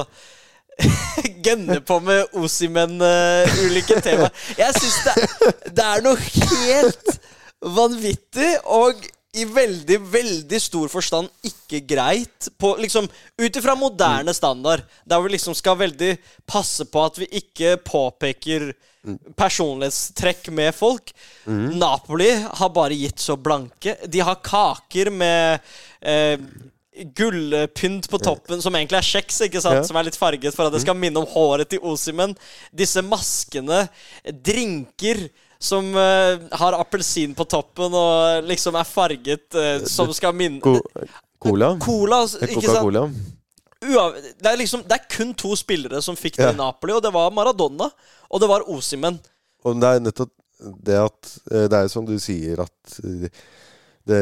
Speaker 5: gønne på med Osimen-ulike tema. Jeg syns det, det er noe helt vanvittig og i veldig, veldig stor forstand ikke greit på liksom Ut ifra moderne standard, der vi liksom skal veldig passe på at vi ikke påpeker personlighetstrekk med folk. Napoli har bare gitt så blanke. De har kaker med eh, gullpynt på toppen, som egentlig er kjeks, ikke sant?
Speaker 4: Ja.
Speaker 5: som er litt farget for at det skal minne om håret til Osimen. Disse maskene, drinker som uh, har appelsin på toppen og liksom er farget uh, som skal minne
Speaker 4: Co cola?
Speaker 5: Cola, sant?
Speaker 4: Coca-Cola.
Speaker 5: Det, er liksom, det er kun to spillere som fikk det
Speaker 4: Ja.
Speaker 5: i Napoli, og det var Maradona og det var Osimen.
Speaker 4: Og det er nettopp det at eh, Det er som du sier at eh, det,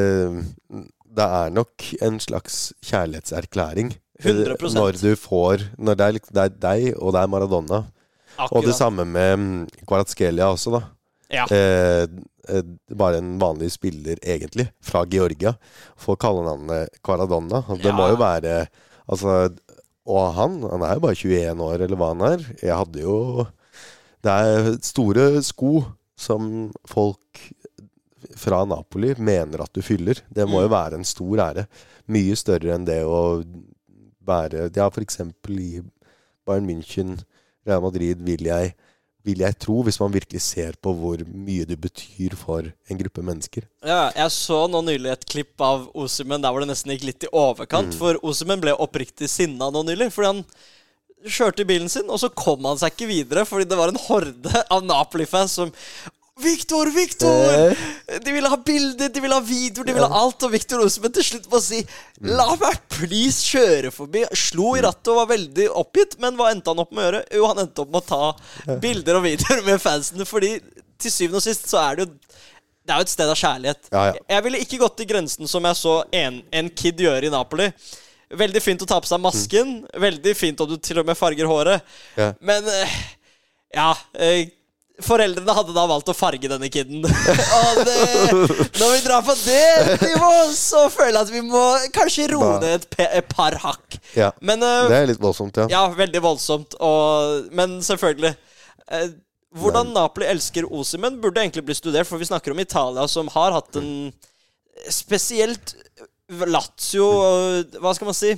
Speaker 4: det er nok en slags kjærlighetserklæring. eh,
Speaker 5: 100%.
Speaker 4: Når du får Når det er, det er deg, og det er Maradona. Og det samme med mm, Kvaratskhelia også, da.
Speaker 5: Ja.
Speaker 4: Eh, eh, bare en vanlig spiller, egentlig, fra Georgia. Får kallenavnet Caradonna. Det
Speaker 5: Ja.
Speaker 4: må jo være Altså Og han, han er jo bare 21 år, eller hva han er. Jeg hadde jo Det er store sko som folk fra Napoli mener at du fyller. Det må jo
Speaker 5: Mm.
Speaker 4: være en stor ære. Mye større enn det å være Ja, eksempel i Bayern München, Real Madrid, vil jeg, vil jeg tro, hvis man virkelig ser på hvor mye du betyr for en gruppe mennesker.
Speaker 5: Ja, jeg så nå nylig et klipp av Osimen der hvor det nesten gikk litt i overkant. For Osimen ble oppriktig sinna nå nylig. Fordi han kjørte i bilen sin, og så kom han seg ikke videre fordi det var en horde av Napoli-fans som Victor, Victor! De ville ha bilder, de ville ha videoer, de ville ha alt. Og Victor Osmen til slutt må si La meg please kjøre forbi. Slo i rattet og var veldig oppgitt, men hva endte han opp med å gjøre? Jo, han endte opp med å ta bilder og videoer med fansene, fordi til syvende og sist så er det jo det er jo et sted av kjærlighet.
Speaker 4: Ja, ja.
Speaker 5: Jeg ville ikke gått til grensen som jeg så en, en kid gjøre i Napoli. Veldig fint å ta på seg masken. Veldig fint om du til og med farger håret.
Speaker 4: Ja.
Speaker 5: Men eh, ja eh, Foreldrene hadde da valgt å farge denne kiden. Og det, når vi drar på det nivået, så føler jeg at vi må kanskje roe ned et, et par hakk.
Speaker 4: Ja.
Speaker 5: Men uh,
Speaker 4: Det er litt voldsomt, ja.
Speaker 5: ja, veldig voldsomt. Og, men selvfølgelig. Uh, hvordan Napoli elsker Osimen, burde egentlig bli studert, for vi snakker om Italia, som har hatt en Spesielt Lazio Hva skal man si?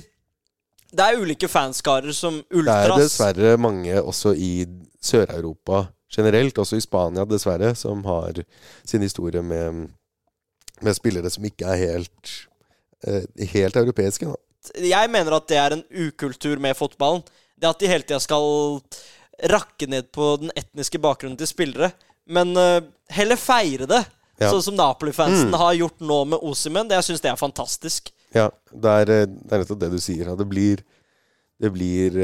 Speaker 5: Det er ulike fanskarer som
Speaker 4: Det er dessverre mange også i Sør-Europa generelt, også i Spania dessverre, som har sin historie med, med spillere som ikke er helt, eh, helt europeiske. Da.
Speaker 5: Jeg mener at det er en ukultur med fotballen. Det at de hele tida skal rakke ned på den etniske bakgrunnen til spillere. Men eh, heller feire det.
Speaker 4: Ja.
Speaker 5: Sånn som Napoli-fansen
Speaker 4: Mm.
Speaker 5: har gjort nå med Osimen. Det, jeg syns det er fantastisk.
Speaker 4: Ja, det er, eh, det er nettopp det du sier. Det blir, det blir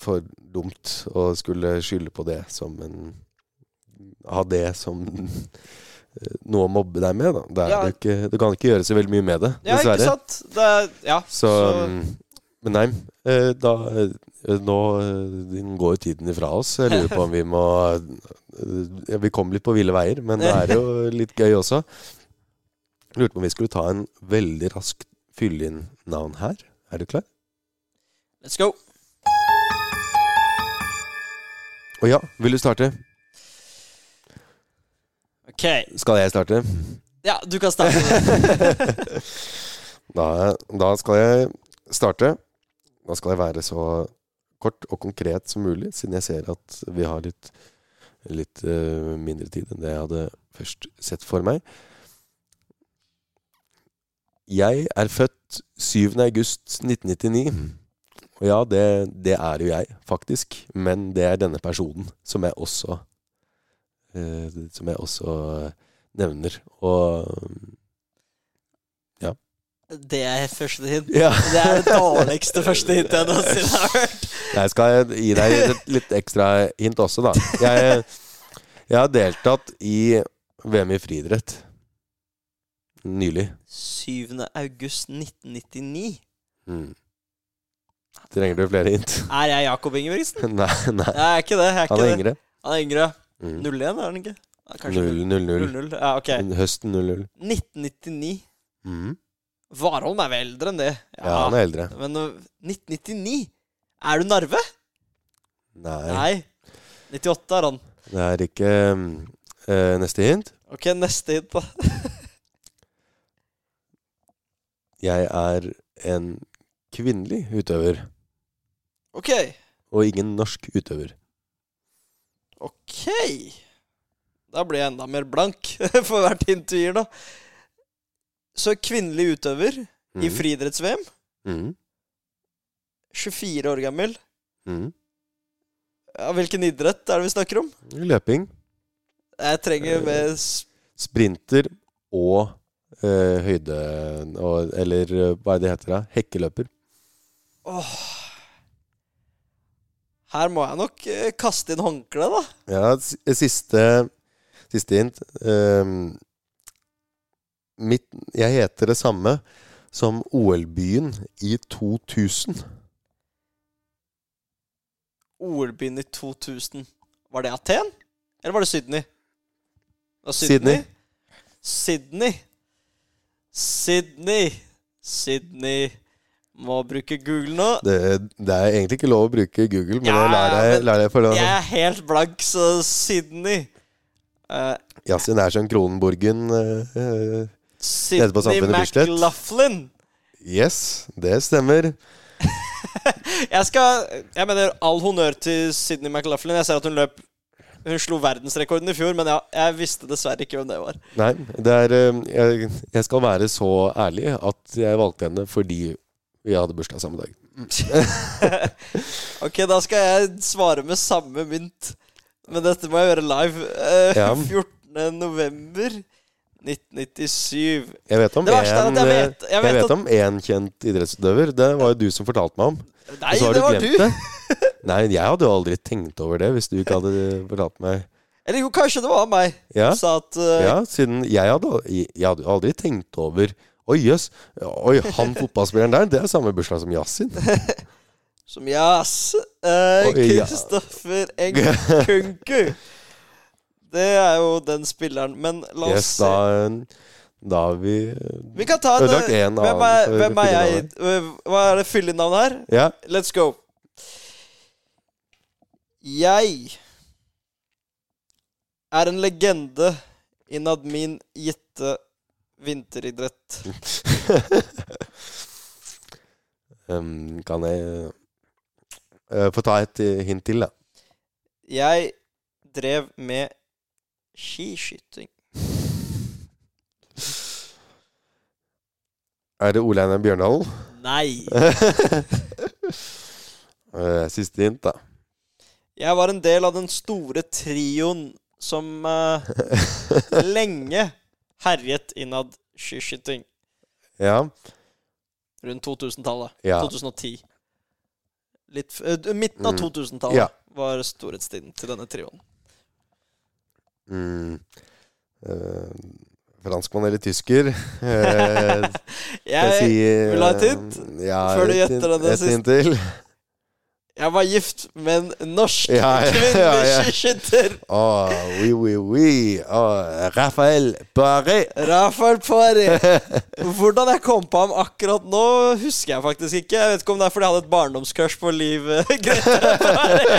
Speaker 4: for dumt å skulle skylde på det som en Ha det som eh, noe å mobbe deg med. Da. Det
Speaker 5: Ja.
Speaker 4: ikke, du kan ikke gjøre så veldig mye med det,
Speaker 5: Ja, ikke sant? Det ja,
Speaker 4: Så,
Speaker 5: så-
Speaker 4: mm, Men nei, eh, da eh, Nå går jo tiden ifra oss. Jeg lurer på om vi må Vi kom litt på ville veier, men det er jo litt gøy også. Jeg lurte på om vi skulle ta en veldig rask fylle inn navn her. Er du klar?
Speaker 5: Let's go.
Speaker 4: Å ja, vil du starte?
Speaker 5: OK.
Speaker 4: Skal jeg starte?
Speaker 5: Ja, du kan starte.
Speaker 4: Da, da skal jeg starte. Da skal jeg være så kort og konkret som mulig, siden jeg ser at vi har litt, litt uh, mindre tid enn det jeg hadde først sett for meg. Jeg er født 7. august 1999. Og ja, det, det er jo jeg, faktisk. Men det er denne personen som jeg også Som jeg også nevner. Og
Speaker 5: Det er første hint.
Speaker 4: ja.
Speaker 5: Det er det dårligste første hintet jeg noensinne har hørt.
Speaker 4: Jeg skal gi deg et litt ekstra hint også, da. Jeg, jeg har deltatt i VM i friidrett nylig.
Speaker 5: 7. august 1999.
Speaker 4: Mm. Trenger du flere hint?
Speaker 5: Er jeg Jakob Ingebrigtsen?
Speaker 4: nei, nei.
Speaker 5: Jeg er ikke det. Er
Speaker 4: Han er yngre.
Speaker 5: Han er yngre.
Speaker 4: Mm.
Speaker 5: 01, er han ikke? Ja, kanskje
Speaker 4: 0-0-0.
Speaker 5: 00. Ja, ok.
Speaker 4: Høsten 0-0.
Speaker 5: 1999.
Speaker 4: Mm.
Speaker 5: Warholm er vel eldre enn det.
Speaker 4: Ja, han er eldre.
Speaker 5: Men uh, 1999? Er du Narve?
Speaker 4: Nei,
Speaker 5: Nei. 98 er han.
Speaker 4: det er ikke eh, Neste hint.
Speaker 5: Ok, neste hint, da.
Speaker 4: Jeg er en kvinnelig utøver,
Speaker 5: Ok.
Speaker 4: og ingen norsk utøver.
Speaker 5: Ok. Da blir jeg enda mer blank for hvert hint du gir, da. Så kvinnelig utøver i
Speaker 4: Mm.
Speaker 5: friidretts-VM.
Speaker 4: Mm.
Speaker 5: 24 år gammel.
Speaker 4: Mm.
Speaker 5: Ja, hvilken idrett er det vi snakker om?
Speaker 4: Løping.
Speaker 5: Jeg trenger med
Speaker 4: sprinter og eh, høyde... Og, eller eh, hva er det heter? da? Hekkeløper.
Speaker 5: Åh. Her må jeg nok eh, kaste inn håndkleet, da.
Speaker 4: Ja, siste, siste hint. Um, mitt, jeg heter det samme som OL-byen i 2000.
Speaker 5: OL-byen i 2000. Var det Aten? Eller var det Sydney? Det var
Speaker 4: Sydney.
Speaker 5: Sydney. Sydney. Sydney. Må bruke Google nå.
Speaker 4: Det, det er egentlig ikke lov å bruke Google, men
Speaker 5: Ja,
Speaker 4: jeg lar deg, lar deg.
Speaker 5: Jeg er helt blank, så Sydney. Uh,
Speaker 4: Yasin er som Kronenborgen. uh,
Speaker 5: Sydney. McLaughlin.
Speaker 4: yes, det stemmer.
Speaker 5: Jeg skal Jeg mener all honnør til Sydney McLaughlin. Jeg ser at hun løp Hun slo verdensrekorden i fjor, men jeg, jeg visste dessverre ikke hvem det var.
Speaker 4: Nei, det er jeg, jeg skal være så ærlig at jeg valgte henne fordi vi hadde bursdag samme dag.
Speaker 5: ok, da skal jeg svare med samme mynt. Men dette må jeg gjøre live. Uh,
Speaker 4: Ja.
Speaker 5: 14. november 1997.
Speaker 4: Jeg vet om
Speaker 5: én er
Speaker 4: en,
Speaker 5: jeg vet- jeg vet
Speaker 4: vet kjent idrettsutøver. Det var jo du som fortalte meg om.
Speaker 5: Nei, det var du!
Speaker 4: det. Nei, jeg hadde jo aldri tenkt over det hvis du ikke hadde fortalt meg.
Speaker 5: Eller jo, kanskje det var meg
Speaker 4: Ja,
Speaker 5: som sa at uh,
Speaker 4: ja siden jeg hadde, jeg hadde aldri tenkt over Oi, jøss. Oi, han fotballspilleren der, det er samme bursdag som Yasin.
Speaker 5: Som Jas. Uh,
Speaker 4: Oi, ja.
Speaker 5: Kristoffer Nkunku. Det er jo den spilleren. Men la oss
Speaker 4: Yes,
Speaker 5: se.
Speaker 4: da, da har vi
Speaker 5: Vi kan ta en
Speaker 4: ødelagt en
Speaker 5: Hvem er, hvem er jeg? Øh, Hva er det fyllenavnet her?
Speaker 4: Ja.
Speaker 5: Let's go. Jeg er en legende innad min gitte vinteridrett.
Speaker 4: Um, kan jeg uh, få ta et eh, hint til, da?
Speaker 5: Jeg drev med skiskyting.
Speaker 4: Er det Ole Einar Bjørndalen?
Speaker 5: Nei.
Speaker 4: Eh, Siste hint, da.
Speaker 5: Jeg var en del av den store trioen som uh, lenge herjet innad skiskyting
Speaker 4: Ja.
Speaker 5: rundt 2000-tallet.
Speaker 4: ja.
Speaker 5: 2010. Litt, eh, midten av
Speaker 4: Mm.
Speaker 5: 2000-tallet
Speaker 4: Ja.
Speaker 5: var storhetstiden til denne trioen.
Speaker 4: Mm. Uh, franskmann eller tysker? Eh,
Speaker 5: Jeg,
Speaker 4: sier
Speaker 5: vil ha et hint?
Speaker 4: Ja,
Speaker 5: Før du
Speaker 4: et
Speaker 5: gjetter
Speaker 4: hint-
Speaker 5: den
Speaker 4: Et
Speaker 5: siste. Jeg var gift med en norsk
Speaker 4: Ja, ja,
Speaker 5: kvinneskytter.
Speaker 4: ja.
Speaker 5: skiskytter.
Speaker 4: Oui, oui, oui. Oh, Raphael Barré.
Speaker 5: Rafael Pari. Hvordan jeg kom på ham akkurat nå, husker jeg faktisk ikke. Jeg vet ikke om det er fordi jeg hadde et barndomscrush på Liv eh, Grete Pari.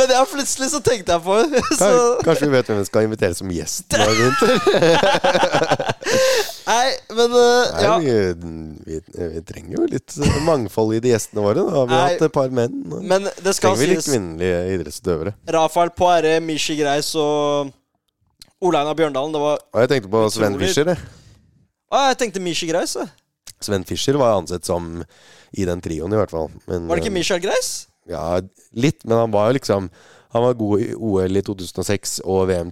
Speaker 5: Men ja, plutselig så tenkte jeg på. Så,
Speaker 4: Kanskje vi vet hvem vi skal invitere som gjest nå i vinter?
Speaker 5: nei, men
Speaker 4: Nei,
Speaker 5: ja.
Speaker 4: Vi, vi trenger jo litt eh, mangfold i de gjestene våre. Da har vi
Speaker 5: Nei,
Speaker 4: hatt et par menn.
Speaker 5: Men det skal
Speaker 4: trenger vi litt kvinnelige idrettsutøvere.
Speaker 5: Rafael Poiré, Mishi Greis og Ole Einar Bjørndalen. Det var
Speaker 4: Og jeg tenkte på Sven Fischer. jeg.
Speaker 5: Å, jeg tenkte Mishi Greis. jeg.
Speaker 4: Sven Fischer var ansett som i den trioen, i hvert fall. Men,
Speaker 5: Var det ikke
Speaker 4: eh,
Speaker 5: Michael Greis?
Speaker 4: Ja, litt, men han var jo liksom Han var god i OL i 2006 og VM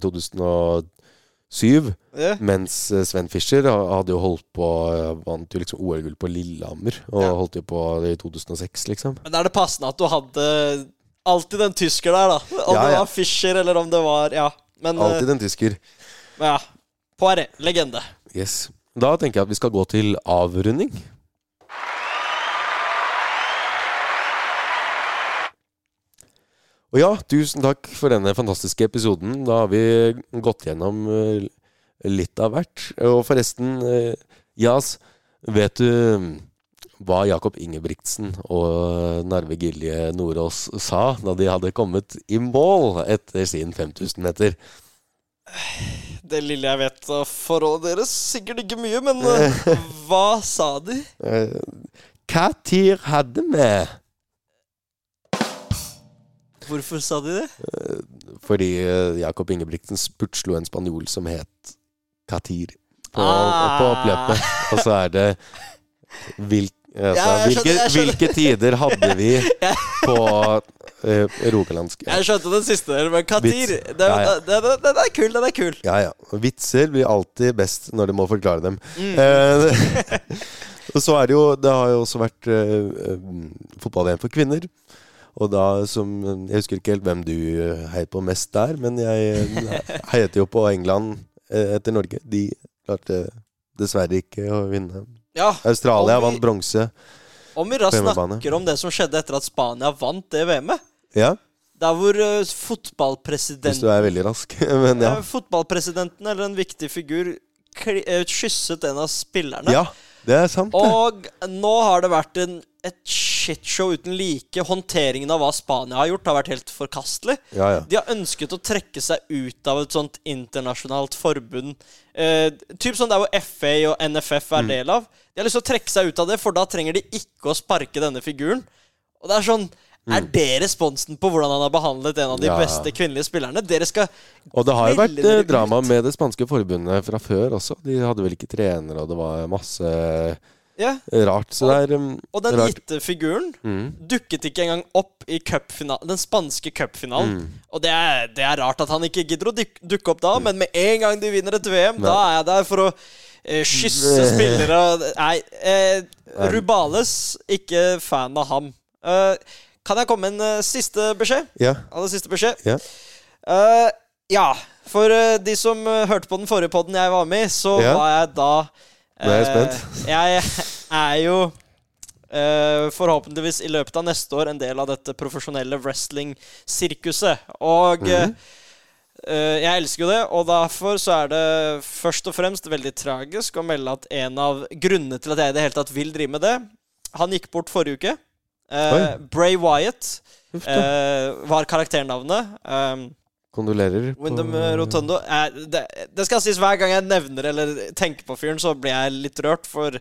Speaker 4: 2007.
Speaker 5: Yeah.
Speaker 4: Mens eh, Sven Fischer hadde jo holdt på eh, Vant jo liksom OL-gull på Lillehammer. Og
Speaker 5: yeah.
Speaker 4: holdt jo på i 2006, liksom.
Speaker 5: Men er det passende at du hadde alltid den tysker der, da. Om
Speaker 4: Ja,
Speaker 5: det var Fischer, eller om det var Ja. Men eh,
Speaker 4: Alltid en tysker.
Speaker 5: ja. Poiré, legende.
Speaker 4: Yes. Da tenker jeg at vi skal gå til avrunding. Og ja, tusen takk for denne fantastiske episoden. Da har vi gått gjennom eh, litt av hvert. Og forresten, eh, Jas, vet du mm, hva Jakob Ingebrigtsen og Narve Gilje Nordås sa da de hadde kommet i mål etter sin 5000 meter?
Speaker 5: Det lille jeg vet av forholdet deres, sikkert ikke mye, men eh, hva sa de?
Speaker 4: Hva tid hadde vi?
Speaker 5: Hvorfor sa de det?
Speaker 4: Fordi eh, Jakob Ingebrigtsen spurtslo en spanjol som het Katir på,
Speaker 5: Ah.
Speaker 4: på oppløpet. Og så er det hvil, altså,
Speaker 5: Ja,
Speaker 4: hvilke, hvilke tider hadde vi på uh, rogalandsk?
Speaker 5: Jeg skjønte den siste der, men Katir Den,
Speaker 4: Ja, ja.
Speaker 5: er kul, den er kul.
Speaker 4: Ja, ja. Vitser blir alltid best når du må forklare dem.
Speaker 5: Mm.
Speaker 4: Uh, og så er det jo Det har jo også vært uh, fotball-VM for kvinner. Og da som Jeg husker ikke helt hvem du heiet på mest der, men jeg uh, heiet jo på England eh, etter Norge. De klarte dessverre ikke å vinne.
Speaker 5: Ja,
Speaker 4: Australia
Speaker 5: vi-
Speaker 4: vant bronse.
Speaker 5: Om vi raskt snakker om det som skjedde etter at Spania vant det VM-et.
Speaker 4: Ja,
Speaker 5: Der hvor uh,
Speaker 4: hvis
Speaker 5: fotballpresidenten
Speaker 4: du er veldig rask. Men ja.
Speaker 5: eh, Fotballpresidenten, eller en viktig figur, kli, uh, kysset en av spillerne.
Speaker 4: Ja, det er sant, det.
Speaker 5: Og nå har det vært en, et shitshow uten like. Håndteringen av hva Spania har gjort, har vært helt forkastelig.
Speaker 4: Ja, ja.
Speaker 5: De har ønsket å trekke seg ut av et sånt internasjonalt forbund. Eh, typ sånn der hvor FA og NFF er
Speaker 4: Mm.
Speaker 5: del av. De har lyst til å trekke seg ut av det, for da trenger de ikke å sparke denne figuren. Og det er sånn Er det responsen på hvordan han har behandlet en av de
Speaker 4: Mm. Ja.
Speaker 5: beste kvinnelige spillerne? Dere skal
Speaker 4: Og det har jo vært eh, drama med det spanske forbundet fra før også. De hadde vel ikke trenere, og det var masse
Speaker 5: Ja.
Speaker 4: rart. Så det er um,
Speaker 5: Og den
Speaker 4: rart.
Speaker 5: gitte figuren
Speaker 4: Mm.
Speaker 5: dukket ikke engang opp i den spanske cupfinalen.
Speaker 4: Mm.
Speaker 5: Og det er, det er rart at han ikke gidder å duk dukke opp da, men med en gang de vinner et VM,
Speaker 4: Nei.
Speaker 5: da er jeg der for å eh, kysse spillere og Nei. Eh, Rubales, ikke fan av ham. Eh, kan jeg komme med en uh, siste beskjed?
Speaker 4: Ja.
Speaker 5: Aller siste beskjed?
Speaker 4: Ja.
Speaker 5: Uh, ja. For uh, de som hørte på den forrige podden jeg var med i, så
Speaker 4: Ja.
Speaker 5: var jeg da
Speaker 4: Nå er jeg
Speaker 5: eh,
Speaker 4: spent.
Speaker 5: jeg er jo Uh, forhåpentligvis i løpet av neste år en del av dette profesjonelle wrestling-sirkuset. Og
Speaker 4: mm
Speaker 5: -hmm. uh, jeg elsker jo det, og derfor så er det først og fremst veldig tragisk å melde at en av grunnene til at jeg i det hele tatt vil drive med det Han gikk bort forrige uke.
Speaker 4: Uh,
Speaker 5: Bray Wyatt eh, var karakternavnet. Um,
Speaker 4: Kondolerer.
Speaker 5: Wyndham eh, Rotundo eh, det, det skal sies hver gang jeg nevner eller tenker på fyren, så blir jeg litt rørt, for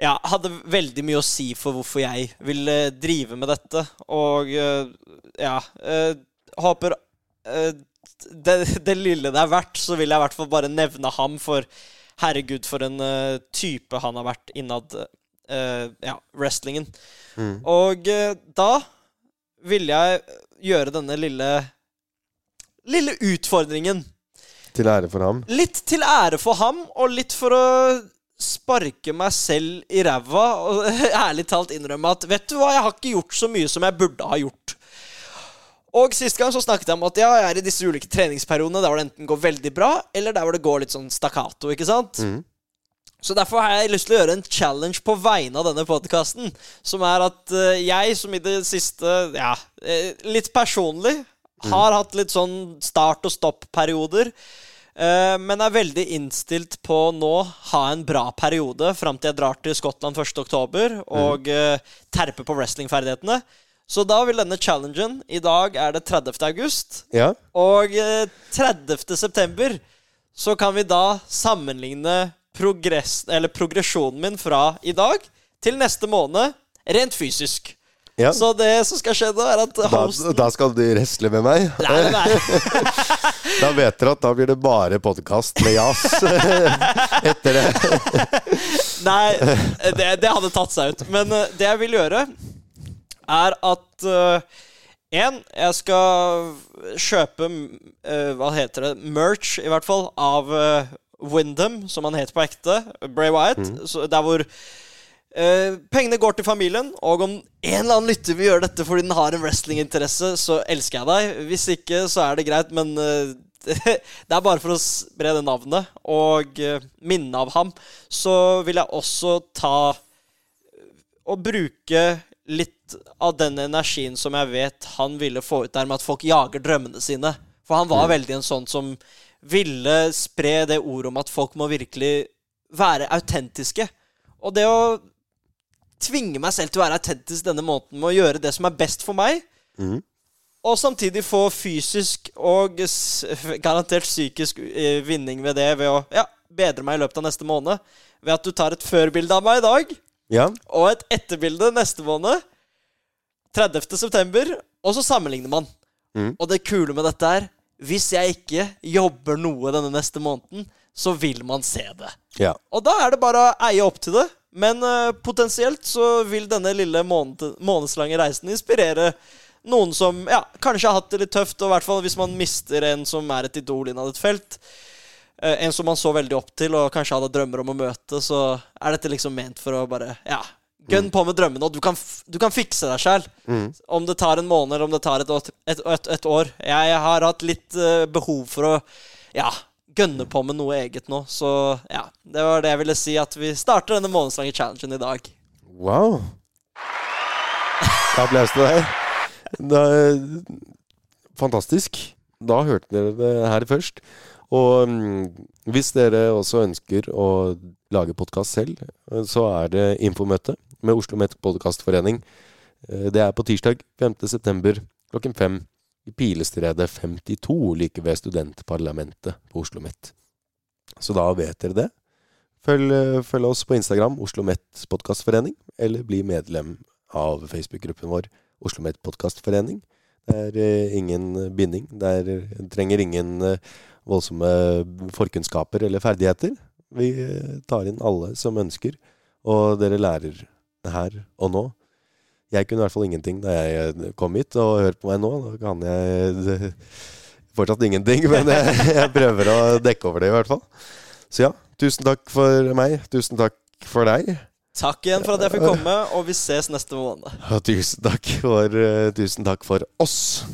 Speaker 5: ja, hadde veldig mye å si for hvorfor jeg ville drive med dette. Og eh, ja eh, Håper det, det lille det er verdt, så vil jeg i hvert fall bare nevne ham, for herregud, for en type han har vært innad ja, wrestlingen.
Speaker 4: Mm.
Speaker 5: Og da ville jeg gjøre denne lille Lille utfordringen.
Speaker 4: Til ære for ham.
Speaker 5: Litt til ære for ham, og litt for å sparke meg selv i ræva. Og ærlig talt innrømme at vet du hva, jeg har ikke gjort så mye som jeg burde ha gjort. Og sist gang så snakket jeg om at ja, jeg er i disse ulike treningsperiodene der hvor det enten går veldig bra, eller der hvor det går litt sånn stakkato, ikke sant?
Speaker 4: Mm.
Speaker 5: Så derfor har jeg lyst til å gjøre en challenge på vegne av denne podkasten. Som er at eh, jeg, som i det siste, ja, eh, litt personlig, har hatt litt sånn start og stopp-perioder. Uh, men er veldig innstilt på å nå ha en bra periode fram til jeg drar til Skottland 1.10. og eh, terper på wrestlingferdighetene. Så da vil denne challengen I dag er det 30. august.
Speaker 4: Ja.
Speaker 5: Og eh, 30. september så kan vi da sammenligne progress, eller progresjonen min fra i dag til neste måned rent fysisk.
Speaker 4: Ja.
Speaker 5: Så det som skal skje da, er at
Speaker 4: Da,
Speaker 5: hosten
Speaker 4: da skal du wrestle med meg.
Speaker 5: Nei, nei.
Speaker 4: Da vet dere at da blir det bare podkast med jazz etter det.
Speaker 5: nei det, det hadde tatt seg ut. Men eh, det jeg vil gjøre, er at Én, jeg skal kjøpe uh, Hva heter det? Merch, i hvert fall, av uh, Wyndham, som han heter på ekte. Bray Wyatt. Så der hvor eh, pengene går til familien. Og om en eller annen lytter vil gjøre dette fordi den har en wrestlinginteresse, så elsker jeg deg. Hvis ikke, så er det greit, men eh, det er bare for å spre det navnet og uh, minne av ham. Så vil jeg også ta og bruke litt av den energien som jeg vet han ville få ut der med at folk jager drømmene sine. For han var veldig en sånn som ville spre det ordet om at folk må virkelig være autentiske. Og det å tvinge meg selv til å være autentisk denne måneden med å gjøre det som er best for meg,
Speaker 4: Mm.
Speaker 5: og samtidig få fysisk og garantert psykisk eh, vinning ved det ved å ja, bedre meg i løpet av neste måned. Ved at du tar et førbilde av meg i dag
Speaker 4: Ja.
Speaker 5: og et etterbilde neste måned. 30. september. Og så sammenligner man.
Speaker 4: Mm.
Speaker 5: Og det kule med dette er hvis jeg ikke jobber noe denne neste måneden, så vil man se det.
Speaker 4: ja.
Speaker 5: Og da er det bare å eie opp til det. Men uh, potensielt så vil denne lille måned, månedslange reisen inspirere noen som ja, kanskje har hatt det litt tøft, og i hvert fall hvis man mister en som er et idol innad et felt. Uh, en som man så veldig opp til og kanskje hadde drømmer om å møte, så er dette liksom ment for å bare Ja, gønn på med drømmene, og du kan, du kan fikse deg sjæl.
Speaker 4: Mm.
Speaker 5: Om det tar en måned, eller om det tar et, et, et, et år. Jeg har hatt litt uh, behov for å ja, gønne på med noe eget nå. Så ja, det var det jeg ville si. At vi starter denne månedslange challengen i dag.
Speaker 4: Wow. Applaus til deg. Fantastisk. Da hørte dere det her først. Og mm, hvis dere også ønsker å lage podkast selv, så er det infomøte med Oslo Met Podkastforening. Eh, Det er på tirsdag 5.9. klokken fem i Pilestredet 52, like ved Studentparlamentet på Oslo OsloMet. Så da vet dere det. Følg, følg oss på Instagram, Oslo Met Podkastforening, eller bli medlem av Facebook-gruppen vår, Oslo Met Podkastforening. Det er eh, ingen binding. Det trenger ingen eh, voldsomme forkunnskaper eller ferdigheter. Vi eh, tar inn alle som ønsker, og dere lærer her og nå. Jeg kunne i hvert fall ingenting da jeg eh, kom hit, og hør på meg nå. Da kan jeg eh, fortsatt ingenting, men jeg, jeg prøver å dekke over det i hvert fall. Så ja, tusen takk for meg. Tusen takk for deg.
Speaker 5: Takk igjen for at jeg fikk komme, og vi ses neste måned.
Speaker 4: Tusen takk for, eh, tusen takk for oss.